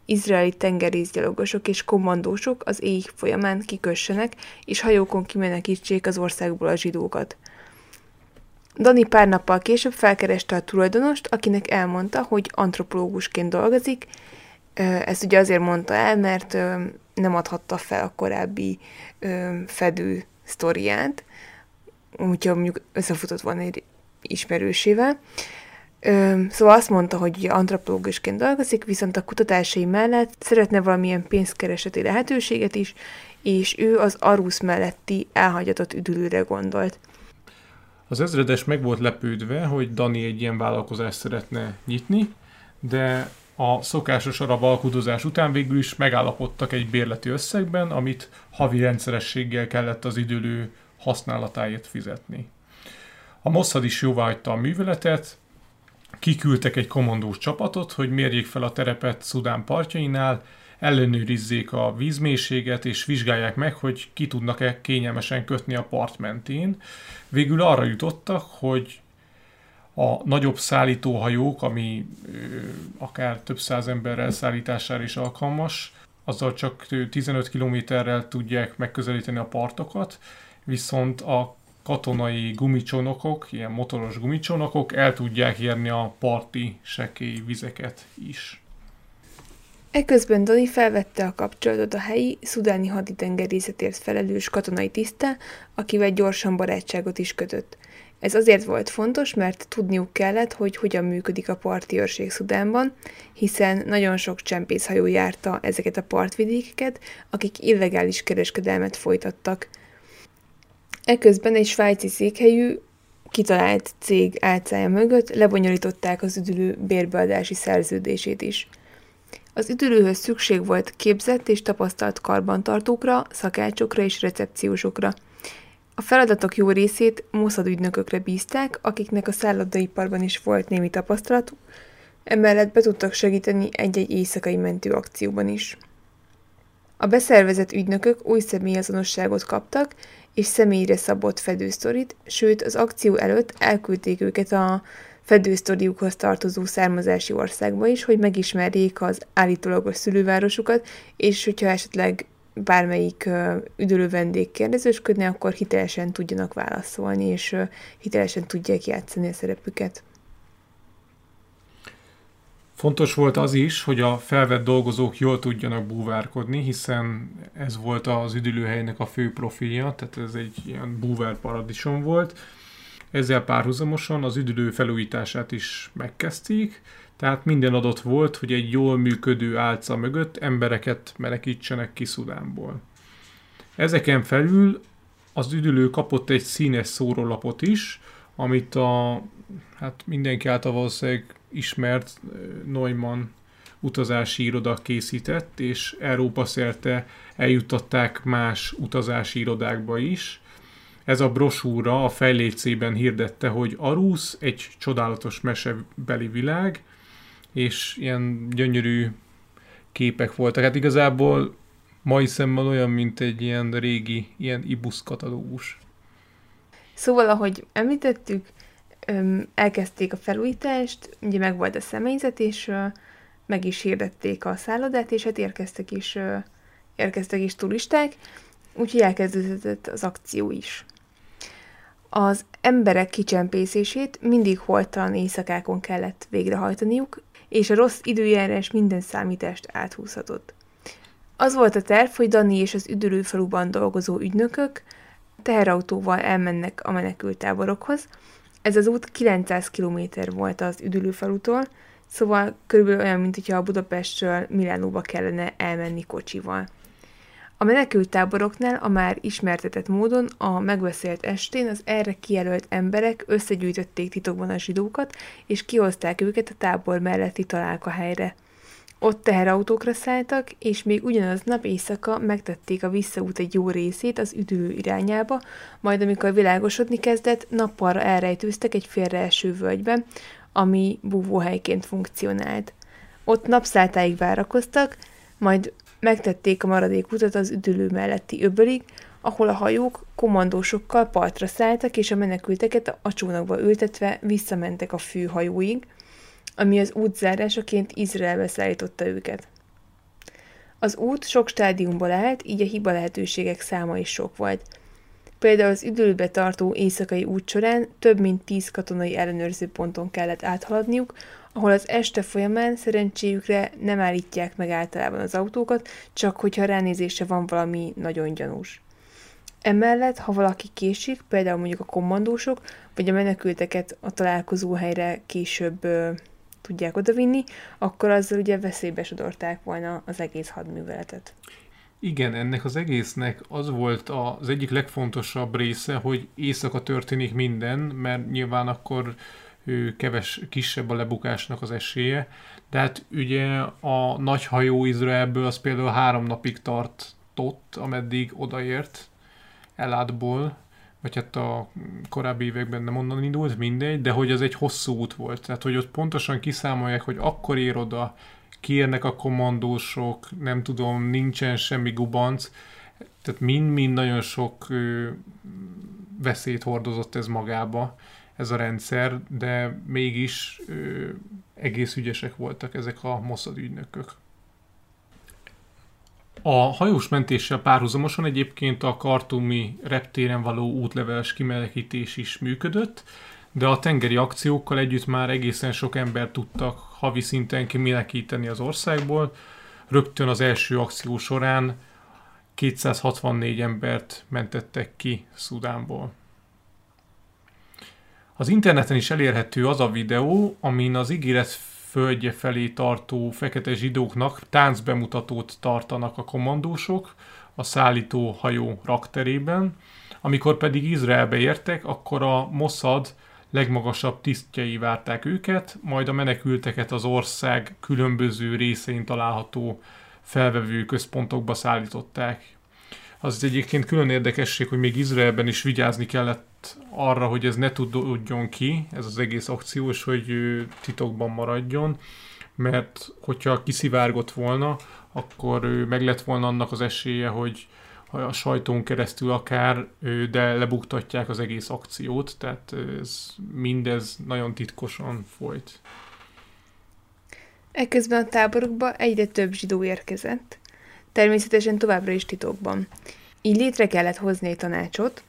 G: izraeli tengerészgyalogosok és kommandósok az éj folyamán kikössenek, és hajókon kimenekítsék az országból a zsidókat. Dani pár nappal később felkereste a tulajdonost, akinek elmondta, hogy antropológusként dolgozik. Ezt ugye azért mondta el, mert nem adhatta fel a korábbi fedő sztoriát, úgyhogy mondjuk összefutott volna egy ismerősével. Szóval azt mondta, hogy antropológusként dolgozik, viszont a kutatásai mellett szeretne valamilyen pénzkereseti lehetőséget is, és ő az Arusz melletti elhagyatott üdülőre gondolt.
F: Az ezredes meg volt lepődve, hogy Dani egy ilyen vállalkozást szeretne nyitni, de a szokásos arab alkudozás után végül is megállapodtak egy bérleti összegben, amit havi rendszerességgel kellett az időlő használatáért fizetni. A Mossad is jóváhagyta a műveletet, kiküldtek egy kommandós csapatot, hogy mérjék fel a terepet Szudán partjainál, ellenőrizzék a vízmélységet, és vizsgálják meg, hogy ki tudnak-e kényelmesen kötni a part mentén. Végül arra jutottak, hogy a nagyobb szállítóhajók, ami ö, akár több száz ember szállítására is alkalmas, azzal csak 15 kilométerrel tudják megközelíteni a partokat, viszont a katonai gumicsónokok, ilyen motoros gumicsónokok el tudják érni a parti sekély vizeket is.
G: Eközben Dani felvette a kapcsolatot a helyi szudáni haditengerészetért felelős katonai tiszte, akivel gyorsan barátságot is kötött. Ez azért volt fontos, mert tudniuk kellett, hogy hogyan működik a parti őrség Szudánban, hiszen nagyon sok csempészhajó járta ezeket a partvidékeket, akik illegális kereskedelmet folytattak. Eközben egy svájci székhelyű, kitalált cég álcája mögött lebonyolították az üdülő bérbeadási szerződését is. Az üdülőhöz szükség volt képzett és tapasztalt karbantartókra, szakácsokra és recepciósokra. A feladatok jó részét Mossad ügynökökre bízták, akiknek a szállodaiparban is volt némi tapasztalatuk, emellett be tudtak segíteni egy-egy éjszakai mentőakcióban is. A beszervezett ügynökök új személyazonosságot kaptak, és személyre szabott fedősztorit, sőt az akció előtt elküldték őket a fedősztoriukhoz tartozó származási országba is, hogy megismerjék az állítólagos szülővárosukat, és hogyha esetleg bármelyik üdülő vendég kérdezősködne, akkor hitelesen tudjanak válaszolni, és hitelesen tudják játszani a szerepüket.
F: Fontos volt az is, hogy a felvett dolgozók jól tudjanak búvárkodni, hiszen ez volt az üdülőhelynek a fő profilja, tehát ez egy ilyen búvár paradicsom volt. Ezzel párhuzamosan az üdülő felújítását is megkezdték, tehát minden adott volt, hogy egy jól működő álca mögött embereket menekítsenek ki Szudánból. Ezeken felül az üdülő kapott egy színes szórólapot is, amit a hát mindenki által valószínűleg ismert Neumann utazási iroda készített, és Európa szerte eljuttatták más utazási irodákba is. Ez a brosúra a fejlécében hirdette, hogy Arusz egy csodálatos mesebeli világ, és ilyen gyönyörű képek voltak. Hát igazából mai szemmel olyan, mint egy ilyen régi, ilyen ibusz katalógus.
G: Szóval, ahogy említettük, elkezdték a felújítást, ugye meg volt a személyzet, és meg is hirdették a szállodát, és hát érkeztek is, érkeztek is turisták, úgyhogy elkezdődött az akció is. Az emberek kicsempészését mindig holtalan éjszakákon kellett végrehajtaniuk, és a rossz időjárás minden számítást áthúzhatott. Az volt a terv, hogy Dani és az üdülőfaluban dolgozó ügynökök teherautóval elmennek a menekültáborokhoz, ez az út 900 km volt az üdülőfalutól, szóval körülbelül olyan, mint hogyha a Budapestről Milánóba kellene elmenni kocsival. A menekült táboroknál a már ismertetett módon a megbeszélt estén az erre kijelölt emberek összegyűjtötték titokban a zsidókat, és kihozták őket a tábor melletti találkahelyre. Ott teherautókra szálltak, és még ugyanaz nap éjszaka megtették a visszaút egy jó részét az üdülő irányába, majd amikor világosodni kezdett, nappalra elrejtőztek egy félreeső völgyben, ami búvóhelyként funkcionált. Ott napszáltáig várakoztak, majd megtették a maradék utat az üdülő melletti öbölig, ahol a hajók kommandósokkal partra szálltak, és a menekülteket a csónakba ültetve visszamentek a főhajóig, ami az út zárásaként Izraelbe szállította őket. Az út sok stádiumból állt, így a hiba lehetőségek száma is sok volt. Például az üdülőbe tartó éjszakai út során több mint tíz katonai ellenőrző ponton kellett áthaladniuk, ahol az este folyamán szerencséjükre nem állítják meg általában az autókat, csak hogyha ránézése van valami nagyon gyanús. Emellett, ha valaki késik, például mondjuk a kommandósok, vagy a menekülteket a találkozó helyre később tudják odavinni, akkor azzal ugye veszélybe sodorták volna az egész hadműveletet.
F: Igen, ennek az egésznek az volt az egyik legfontosabb része, hogy éjszaka történik minden, mert nyilván akkor ő keves, kisebb a lebukásnak az esélye. De hát ugye a nagy hajó Izraelből az például három napig tartott, ameddig odaért Eládból, vagy hát a korábbi években nem onnan indult, mindegy, de hogy az egy hosszú út volt. Tehát, hogy ott pontosan kiszámolják, hogy akkor ér oda, kiérnek a kommandósok, nem tudom, nincsen semmi gubanc, tehát mind-mind nagyon sok ö, veszélyt hordozott ez magába, ez a rendszer, de mégis ö, egész ügyesek voltak ezek a Mossad ügynökök. A hajós mentéssel párhuzamosan egyébként a kartumi reptéren való útleveles kimelekítés is működött, de a tengeri akciókkal együtt már egészen sok ember tudtak havi szinten kimelekíteni az országból. Rögtön az első akció során 264 embert mentettek ki Szudánból. Az interneten is elérhető az a videó, amin az ígéret földje felé tartó fekete zsidóknak táncbemutatót tartanak a kommandósok a szállító hajó rakterében. Amikor pedig Izraelbe értek, akkor a Mossad legmagasabb tisztjei várták őket, majd a menekülteket az ország különböző részein található felvevő központokba szállították. Az egyébként külön érdekesség, hogy még Izraelben is vigyázni kellett arra, hogy ez ne tudjon ki, ez az egész akció, és hogy titokban maradjon, mert hogyha kiszivárgott volna, akkor meg lett volna annak az esélye, hogy a sajtón keresztül akár, de lebuktatják az egész akciót, tehát ez mindez nagyon titkosan folyt.
G: Ekközben a táborokba egyre több zsidó érkezett, természetesen továbbra is titokban. Így létre kellett hozni egy tanácsot,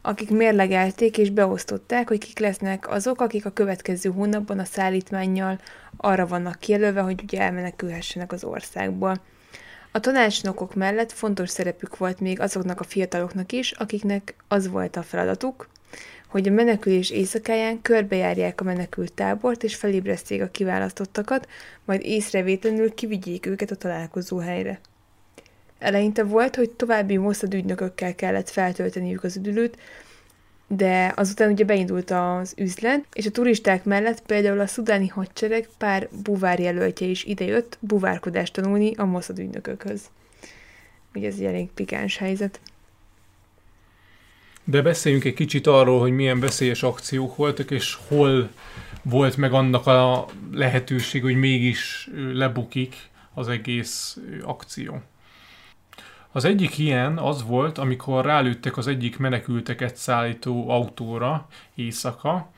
G: akik mérlegelték és beosztották, hogy kik lesznek azok, akik a következő hónapban a szállítmánnyal arra vannak kijelölve, hogy ugye elmenekülhessenek az országból. A tanácsnokok mellett fontos szerepük volt még azoknak a fiataloknak is, akiknek az volt a feladatuk, hogy a menekülés éjszakáján körbejárják a menekült tábort és felébreszték a kiválasztottakat, majd észrevétlenül kivigyék őket a találkozó helyre. Eleinte volt, hogy további Mossad ügynökökkel kellett feltölteniük az üdülőt, de azután ugye beindult az üzlet, és a turisták mellett például a szudáni hadsereg pár buvár jelöltje is idejött buvárkodást tanulni a Mossad ügynökökhöz. Ugye ez egy elég pikáns helyzet.
F: De beszéljünk egy kicsit arról, hogy milyen veszélyes akciók voltak, és hol volt meg annak a lehetőség, hogy mégis lebukik az egész akció. Az egyik ilyen az volt, amikor rálőttek az egyik menekülteket szállító autóra éjszaka,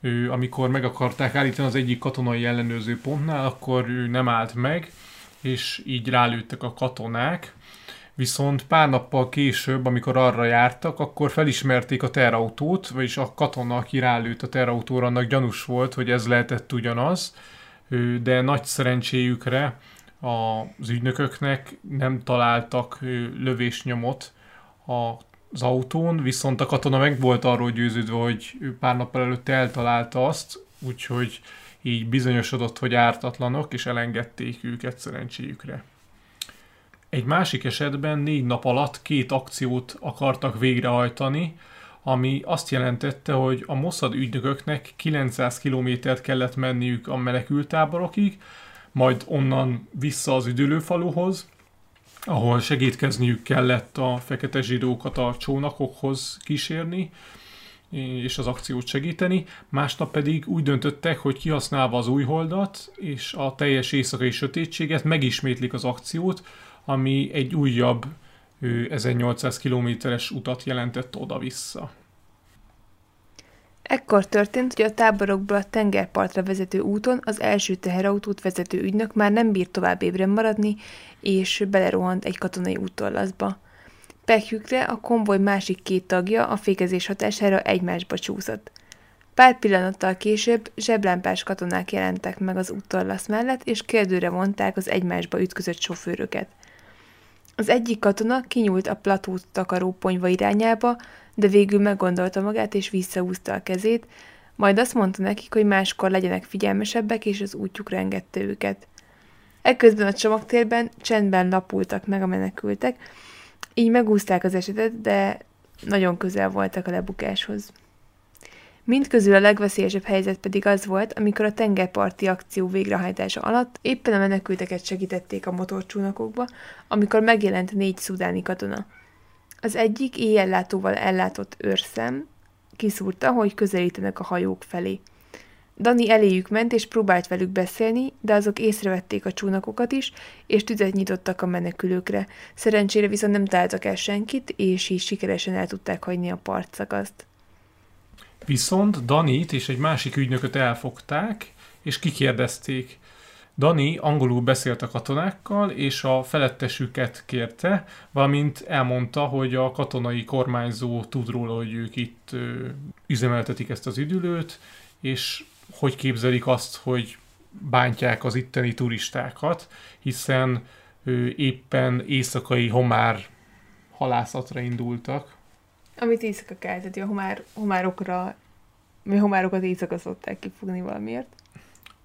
F: ő, amikor meg akarták állítani az egyik katonai ellenőrző pontnál, akkor ő nem állt meg, és így rálőttek a katonák. Viszont pár nappal később, amikor arra jártak, akkor felismerték a terautót, vagyis a katona, aki rálőtt a terautóra, annak gyanús volt, hogy ez lehetett ugyanaz, de nagy szerencséjükre az ügynököknek nem találtak lövésnyomot az autón, viszont a katona meg volt arról győződve, hogy pár nappal előtte eltalálta azt, úgyhogy így bizonyosodott, hogy ártatlanok, és elengedték őket szerencséjükre. Egy másik esetben négy nap alatt két akciót akartak végrehajtani, ami azt jelentette, hogy a Mossad ügynököknek 900 kilométert kellett menniük a menekültáborokig, majd onnan vissza az üdülőfaluhoz, ahol segítkezniük kellett a fekete zsidókat a csónakokhoz kísérni, és az akciót segíteni. Másnap pedig úgy döntöttek, hogy kihasználva az újholdat és a teljes éjszakai sötétséget megismétlik az akciót, ami egy újabb 1800 kilométeres utat jelentett oda-vissza.
G: Ekkor történt, hogy a táborokból a tengerpartra vezető úton az első teherautót vezető ügynök már nem bírt tovább ébren maradni, és belerohant egy katonai úttorlaszba. Pekjükre a konvoj másik két tagja a fékezés hatására egymásba csúszott. Pár pillanattal később zseblámpás katonák jelentek meg az úttorlasz mellett, és kérdőre vonták az egymásba ütközött sofőröket. Az egyik katona kinyúlt a platót takaró ponyva irányába, de végül meggondolta magát és visszahúzta a kezét, majd azt mondta nekik, hogy máskor legyenek figyelmesebbek, és az útjukra engedte őket. Ekközben a csomagtérben csendben lapultak meg a menekültek, így megúzták az esetet, de nagyon közel voltak a lebukáshoz. Mindközül a legveszélyesebb helyzet pedig az volt, amikor a tengerparti akció végrehajtása alatt éppen a menekülteket segítették a motorcsónakokba, amikor megjelent négy szudáni katona. Az egyik éjjellátóval ellátott őrszem kiszúrta, hogy közelítenek a hajók felé. Dani eléjük ment és próbált velük beszélni, de azok észrevették a csónakokat is, és tüzet nyitottak a menekülőkre. Szerencsére viszont nem találtak el senkit, és így sikeresen el tudták hagyni a partszakaszt.
F: Viszont Danit és egy másik ügynököt elfogták, és kikérdezték. Dani angolul beszélt a katonákkal, és a felettesüket kérte, valamint elmondta, hogy a katonai kormányzó tud róla, hogy ők itt ö, üzemeltetik ezt az üdülőt, és hogy képzelik azt, hogy bántják az itteni turistákat, hiszen ö, éppen éjszakai homár halászatra indultak.
G: Amit éjszaka kell, tehát a homár, homárokra, mi homárokat éjszaka szokták kifogni valamiért.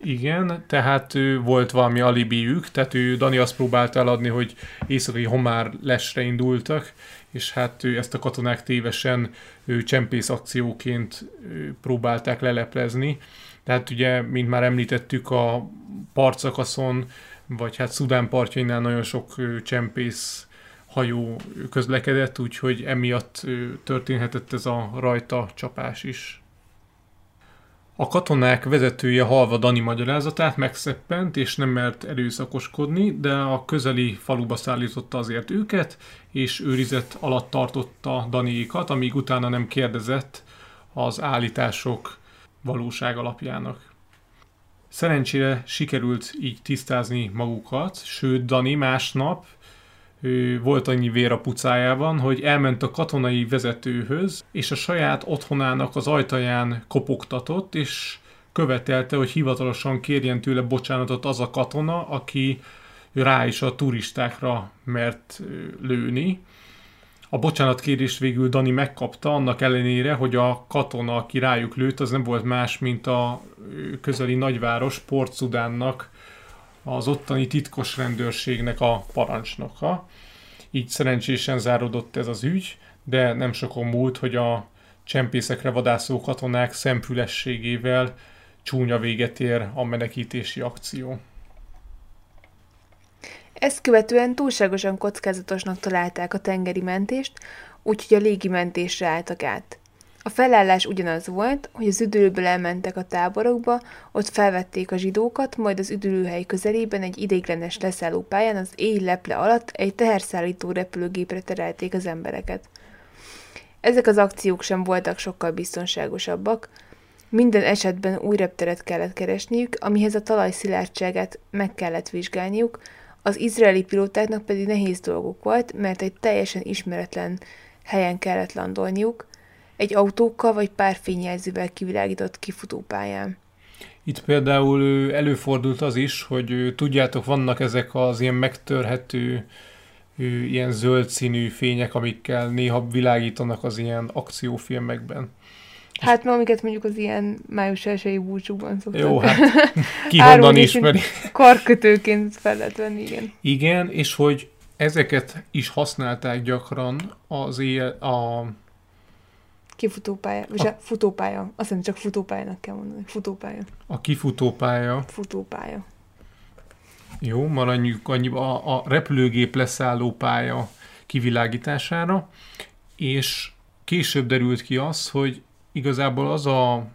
F: Igen, tehát ő volt valami alibiük, tehát ő Dani azt próbálta eladni, hogy éjszakai homár lesre indultak, és hát ő ezt a katonák tévesen ő csempész akcióként ő próbálták leleplezni. Tehát ugye, mint már említettük, a partszakaszon, vagy hát Szudán partjainál nagyon sok ő, csempész hajó közlekedett, úgyhogy emiatt történhetett ez a rajta csapás is. A katonák vezetője halva Dani magyarázatát megszeppent, és nem mert erőszakoskodni, de a közeli faluba szállította azért őket, és őrizet alatt tartotta Daniékat, amíg utána nem kérdezett az állítások valóság alapjának. Szerencsére sikerült így tisztázni magukat, sőt Dani másnap volt annyi vér a pucájában, hogy elment a katonai vezetőhöz, és a saját otthonának az ajtaján kopogtatott, és követelte, hogy hivatalosan kérjen tőle bocsánatot az a katona, aki rá is a turistákra mert lőni. A bocsánatkérést végül Dani megkapta, annak ellenére, hogy a katona, aki rájuk lőtt, az nem volt más, mint a közeli nagyváros Port Szudánnak az ottani titkos rendőrségnek a parancsnoka. Így szerencsésen záródott ez az ügy, de nem sokon múlt, hogy a csempészekre vadászó katonák szempülességével csúnya véget ér a menekítési akció.
G: Ezt követően túlságosan kockázatosnak találták a tengeri mentést, úgyhogy a légi mentésre álltak át. A felállás ugyanaz volt, hogy az üdülőből elmentek a táborokba, ott felvették a zsidókat, majd az üdülőhely közelében egy ideiglenes leszállópályán az éj leple alatt egy teherszállító repülőgépre terelték az embereket. Ezek az akciók sem voltak sokkal biztonságosabbak, minden esetben új repteret kellett keresniük, amihez a talaj szilárdságát meg kellett vizsgálniuk, az izraeli pilótáknak pedig nehéz dolguk volt, mert egy teljesen ismeretlen helyen kellett landolniuk, egy autókkal vagy pár fényjelzővel kivilágított kifutópályán.
F: Itt például előfordult az is, hogy tudjátok, vannak ezek az ilyen megtörhető, ilyen zöld színű fények, amikkel néha világítanak az ilyen akciófilmekben.
G: Hát ma amiket mondjuk az ilyen május elsői búcsúban szoktak.
F: Jó, hát <laughs> ki honnan ismeri.
G: Karkötőként fel lehet venni, igen.
F: Igen, és hogy ezeket is használták gyakran az éjjel, a
G: Kifutópálya, vagy a... futópálya. Azt hiszem, csak futópályának kell mondani. Futópálya.
F: A kifutópálya.
G: Futópálya.
F: Jó, maradjunk annyi a, a repülőgép leszálló pálya kivilágítására, és később derült ki az, hogy igazából az a,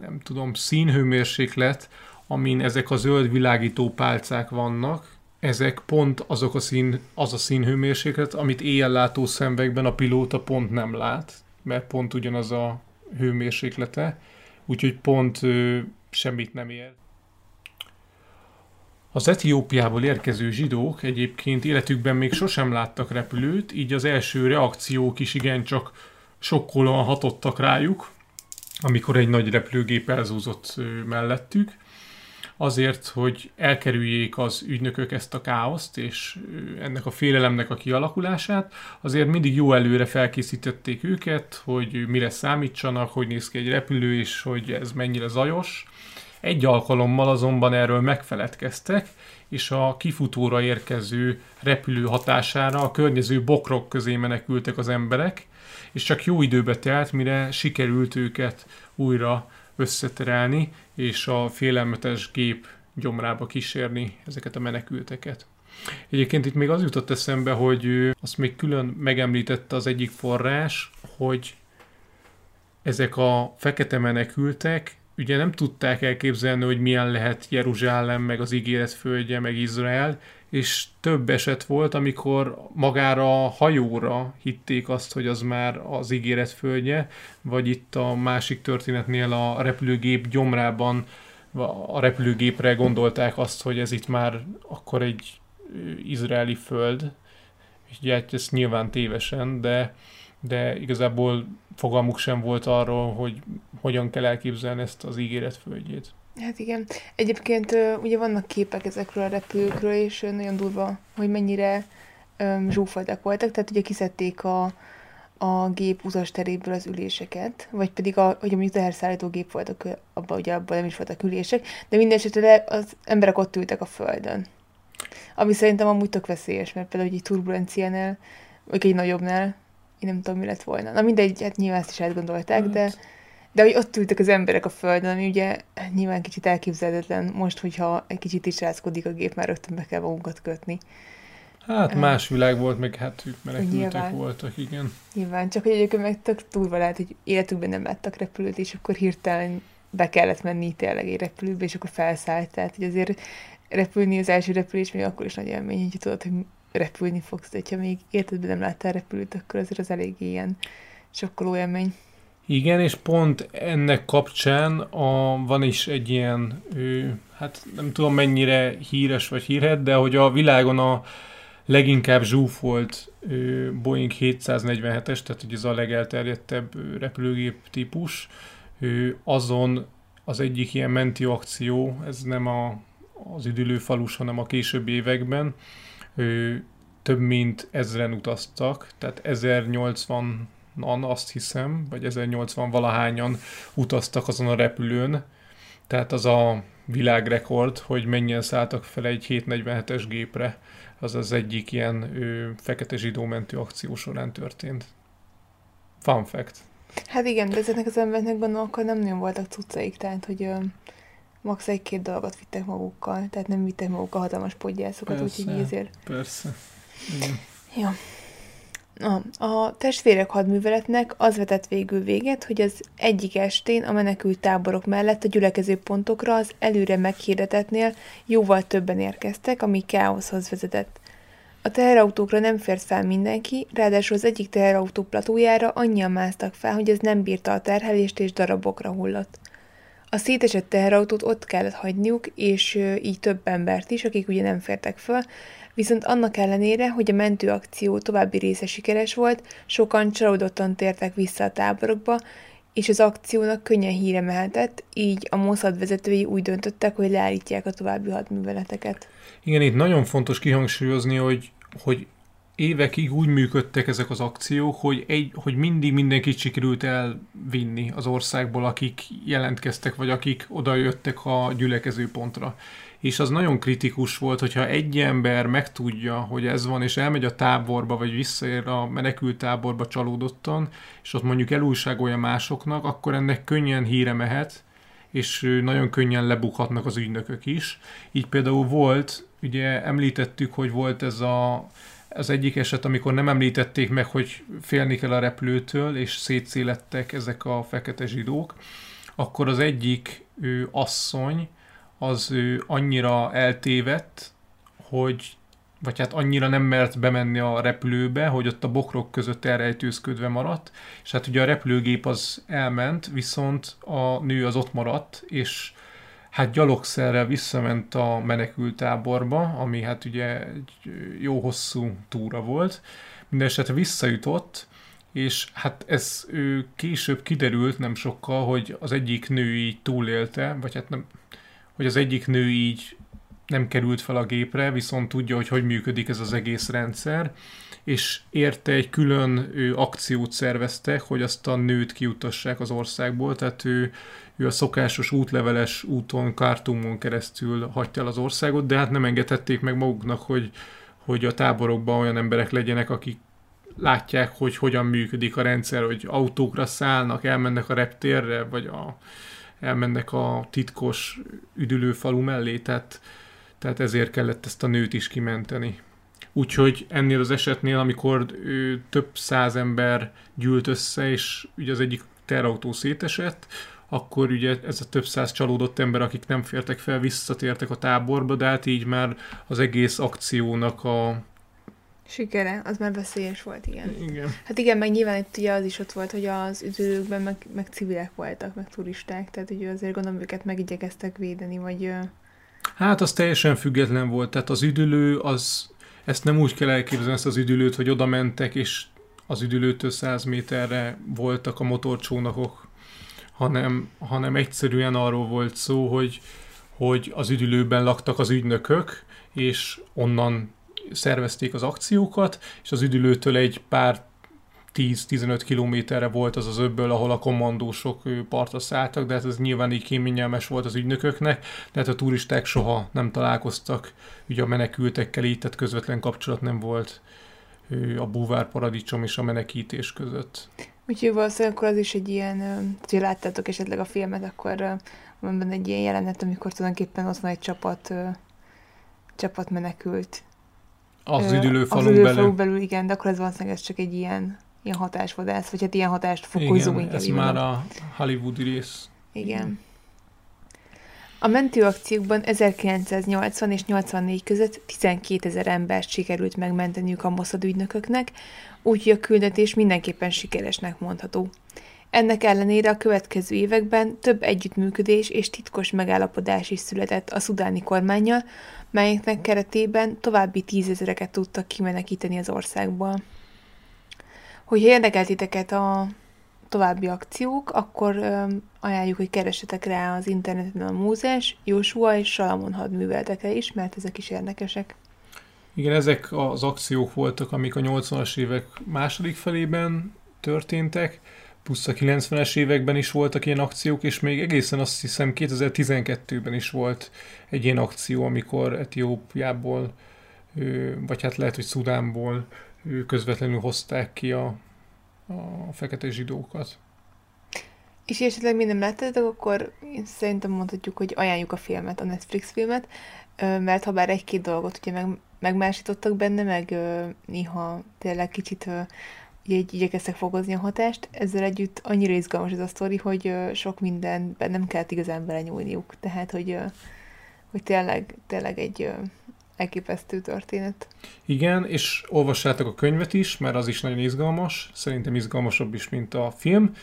F: nem tudom, színhőmérséklet, amin ezek a zöld világító pálcák vannak, ezek pont azok a szín, az a színhőmérséklet, amit éjjellátó szemvekben a pilóta pont nem lát, mert pont ugyanaz a hőmérséklete, úgyhogy pont ö, semmit nem ér. Az Etiópiából érkező zsidók egyébként életükben még sosem láttak repülőt, így az első reakciók is igencsak sokkolóan hatottak rájuk, amikor egy nagy repülőgép elzúzott mellettük azért, hogy elkerüljék az ügynökök ezt a káoszt és ennek a félelemnek a kialakulását, azért mindig jó előre felkészítették őket, hogy mire számítsanak, hogy néz ki egy repülő, és hogy ez mennyire zajos. Egy alkalommal azonban erről megfeledkeztek, és a kifutóra érkező repülő hatására a környező bokrok közé menekültek az emberek, és csak jó időbe telt, mire sikerült őket újra összeterelni, és a félelmetes gép gyomrába kísérni ezeket a menekülteket. Egyébként itt még az jutott eszembe, hogy azt még külön megemlítette az egyik forrás, hogy ezek a fekete menekültek ugye nem tudták elképzelni, hogy milyen lehet Jeruzsálem, meg az ígéret földje, meg Izrael, és több eset volt, amikor magára a hajóra hitték azt, hogy az már az ígéret földje, vagy itt a másik történetnél a repülőgép gyomrában a repülőgépre gondolták azt, hogy ez itt már akkor egy izraeli föld, és ugye hát ez nyilván tévesen, de, de igazából fogalmuk sem volt arról, hogy hogyan kell elképzelni ezt az ígéret földjét.
G: Hát igen. Egyébként ugye vannak képek ezekről a repülőkről, és nagyon durva, hogy mennyire zsúfoltak voltak. Tehát ugye kiszedték a, a gép teréből az üléseket, vagy pedig a, hogy mondjuk teherszállító gép volt, abban ugye abban nem is voltak ülések, de minden esetre az emberek ott ültek a földön. Ami szerintem amúgy tök veszélyes, mert például egy turbulenciánál, vagy egy nagyobbnál, én nem tudom, mi lett volna. Na mindegy, hát nyilván ezt is átgondolták, hát. de de hogy ott ültek az emberek a földön, ami ugye nyilván kicsit elképzelhetetlen most, hogyha egy kicsit is rázkodik a gép, már rögtön be kell magunkat kötni.
F: Hát más világ volt, meg hát ők menekültek voltak, igen.
G: Nyilván, csak hogy egyébként meg tök durva lehet, hogy életükben nem láttak repülőt, és akkor hirtelen be kellett menni tényleg egy repülőbe, és akkor felszállt. Tehát, hogy azért repülni az első repülés még akkor is nagy élmény, hogy tudod, hogy repülni fogsz, de ha még életedben nem láttál repülőt, akkor azért az elég ilyen sokkoló élmény.
F: Igen, és pont ennek kapcsán a, van is egy ilyen, ő, hát nem tudom mennyire híres vagy hírhet, de hogy a világon a leginkább zsúfolt ő, Boeing 747-es, tehát hogy ez a legelterjedtebb repülőgép típus, ő, azon az egyik ilyen menti akció, ez nem a, az üdülő falus, hanem a későbbi években, ő, több mint ezren utaztak, tehát 1080 an azt hiszem, vagy 1080 valahányan utaztak azon a repülőn, tehát az a világrekord, hogy mennyien szálltak fel egy 747-es gépre, az az egyik ilyen ő, fekete zsidó akció során történt. Fun fact.
G: Hát igen, de ezeknek az embereknek gondolom, akkor nem nagyon voltak cuccaik, tehát hogy max. egy-két dolgot vittek magukkal, tehát nem vittek magukkal hatalmas podgyászokat, úgyhogy ezért...
F: Persze. Igen.
G: Jó. A, a testvérek hadműveletnek az vetett végül véget, hogy az egyik estén a menekült táborok mellett a gyülekező pontokra az előre meghirdetetnél jóval többen érkeztek, ami káoszhoz vezetett. A teherautókra nem fért fel mindenki, ráadásul az egyik teherautó platójára annyian másztak fel, hogy ez nem bírta a terhelést és darabokra hullott. A szétesett teherautót ott kellett hagyniuk, és így több embert is, akik ugye nem fértek föl, Viszont annak ellenére, hogy a mentőakció további része sikeres volt, sokan csalódottan tértek vissza a táborokba, és az akciónak könnyen híre mehetett, így a Mossad vezetői úgy döntöttek, hogy leállítják a további hadműveleteket.
F: Igen, itt nagyon fontos kihangsúlyozni, hogy, hogy évekig úgy működtek ezek az akciók, hogy, egy, hogy mindig mindenkit sikerült elvinni az országból, akik jelentkeztek, vagy akik odajöttek a gyülekező pontra és az nagyon kritikus volt, hogyha egy ember megtudja, hogy ez van, és elmegy a táborba, vagy visszaér a menekült táborba csalódottan, és ott mondjuk elújságolja másoknak, akkor ennek könnyen híre mehet, és nagyon könnyen lebukhatnak az ügynökök is. Így például volt ugye említettük, hogy volt ez a, az egyik eset, amikor nem említették meg, hogy félni kell a repülőtől, és szétszélettek ezek a fekete zsidók, akkor az egyik ő, asszony, az ő, annyira eltévedt, hogy vagy hát annyira nem mert bemenni a repülőbe, hogy ott a bokrok között elrejtőzködve maradt, és hát ugye a repülőgép az elment, viszont a nő az ott maradt, és hát gyalogszerrel visszament a menekültáborba, ami hát ugye egy jó hosszú túra volt. Mindenesetre visszajutott, és hát ez ő később kiderült nem sokkal, hogy az egyik nő így túlélte, vagy hát nem, hogy az egyik nő így nem került fel a gépre, viszont tudja, hogy hogy működik ez az egész rendszer, és érte egy külön ő, akciót szerveztek, hogy azt a nőt kiutassák az országból, tehát ő, ő a szokásos útleveles úton, Kártumon keresztül hagyta el az országot, de hát nem engedhették meg maguknak, hogy, hogy a táborokban olyan emberek legyenek, akik látják, hogy hogyan működik a rendszer, hogy autókra szállnak, elmennek a reptérre, vagy a, elmennek a titkos üdülőfalu mellé, tehát, tehát ezért kellett ezt a nőt is kimenteni. Úgyhogy ennél az esetnél, amikor ő, több száz ember gyűlt össze, és ugye az egyik terautó szétesett, akkor ugye ez a több száz csalódott ember, akik nem fértek fel, visszatértek a táborba, de hát így már az egész akciónak a...
G: Sikere, az már veszélyes volt, igen.
F: Igen.
G: Hát igen, meg nyilván itt ugye az is ott volt, hogy az üdülőkben meg, meg civilek voltak, meg turisták, tehát ugye azért gondolom őket megigyekeztek védeni, vagy...
F: Hát az teljesen független volt, tehát az üdülő, az, ezt nem úgy kell elképzelni ezt az üdülőt, hogy oda mentek, és az üdülőtől 100 méterre voltak a motorcsónakok, hanem, hanem egyszerűen arról volt szó, hogy, hogy az üdülőben laktak az ügynökök, és onnan szervezték az akciókat, és az üdülőtől egy pár 10-15 kilométerre volt az az öbből, ahol a kommandósok partra szálltak, de hát ez nyilván így kéményelmes volt az ügynököknek, de hát a turisták soha nem találkoztak ugye a menekültekkel így, tehát közvetlen kapcsolat nem volt a búvár paradicsom és a menekítés között.
G: Úgyhogy valószínűleg akkor az is egy ilyen, ö, hogyha láttátok esetleg a filmet, akkor van benne egy ilyen jelenet, amikor tulajdonképpen ott van egy csapat, csapat menekült.
F: Az
G: Ö,
F: üdülőfalun
G: az
F: belül.
G: üdülőfalun belül, igen, de akkor ez valószínűleg ez csak egy ilyen, ilyen hatásvadász, vagy hát ilyen hatást fokozó
F: Igen, ez már a hollywoodi rész.
G: Igen. A mentőakciókban 1980 és 84 között 12 ezer embert sikerült megmenteniük a Mossad ügynököknek, úgyhogy a küldetés mindenképpen sikeresnek mondható. Ennek ellenére a következő években több együttműködés és titkos megállapodás is született a szudáni kormányjal, melyeknek keretében további tízezereket tudtak kimenekíteni az országból. Hogyha érdekelt titeket a további akciók, akkor ajánljuk, hogy keressetek rá az interneten a Mózes, Jósua és Salamon hadműveletekre is, mert ezek is érdekesek.
F: Igen, ezek az akciók voltak, amik a 80-as évek második felében történtek, plusz a 90-es években is voltak ilyen akciók, és még egészen azt hiszem 2012-ben is volt egy ilyen akció, amikor Etiópiából, vagy hát lehet, hogy Szudánból közvetlenül hozták ki a, a fekete zsidókat.
G: És esetleg még nem láttátok, akkor én szerintem mondhatjuk, hogy ajánljuk a filmet, a Netflix filmet, mert ha bár egy-két dolgot ugye meg, megmásítottak benne, meg néha tényleg kicsit ugye így igyekeztek fokozni a hatást, ezzel együtt annyira izgalmas ez a sztori, hogy sok mindenben nem kellett igazán belenyúlniuk. Tehát, hogy, hogy tényleg, tényleg egy elképesztő történet.
F: Igen, és olvassátok a könyvet is, mert az is nagyon izgalmas, szerintem izgalmasabb is, mint a film,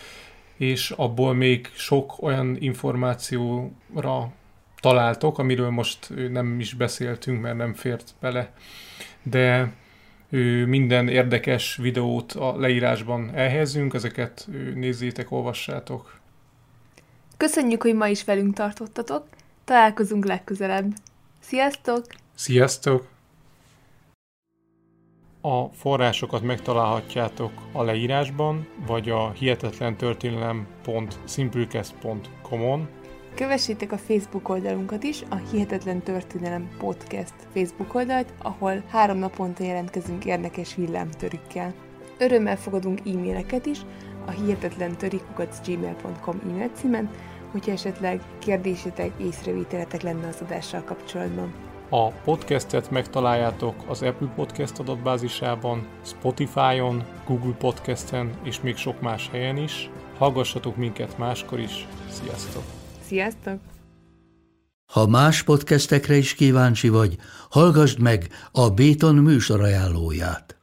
F: és abból még sok olyan információra találtok, amiről most nem is beszéltünk, mert nem fért bele, de minden érdekes videót a leírásban elhelyezünk, ezeket nézzétek, olvassátok.
G: Köszönjük, hogy ma is velünk tartottatok, találkozunk legközelebb. Sziasztok!
F: Sziasztok! A forrásokat megtalálhatjátok a leírásban, vagy a hihetetlentörténelem.simplecast.com-on.
G: Kövessétek a Facebook oldalunkat is, a Hihetetlen Történelem Podcast Facebook oldalt, ahol három naponta jelentkezünk érdekes villámtörükkel. Örömmel fogadunk e-maileket is a hihetetlentörikukat.gmail.com e-mail címen, hogyha esetleg kérdésetek, észrevételetek lenne az adással kapcsolatban.
F: A podcastet megtaláljátok az Apple Podcast adatbázisában, Spotify-on, Google Podcasten és még sok más helyen is. Hallgassatok minket máskor is. Sziasztok!
G: Sziasztok!
A: Ha más podcastekre is kíváncsi vagy, hallgassd meg a Béton műsor ajánlóját.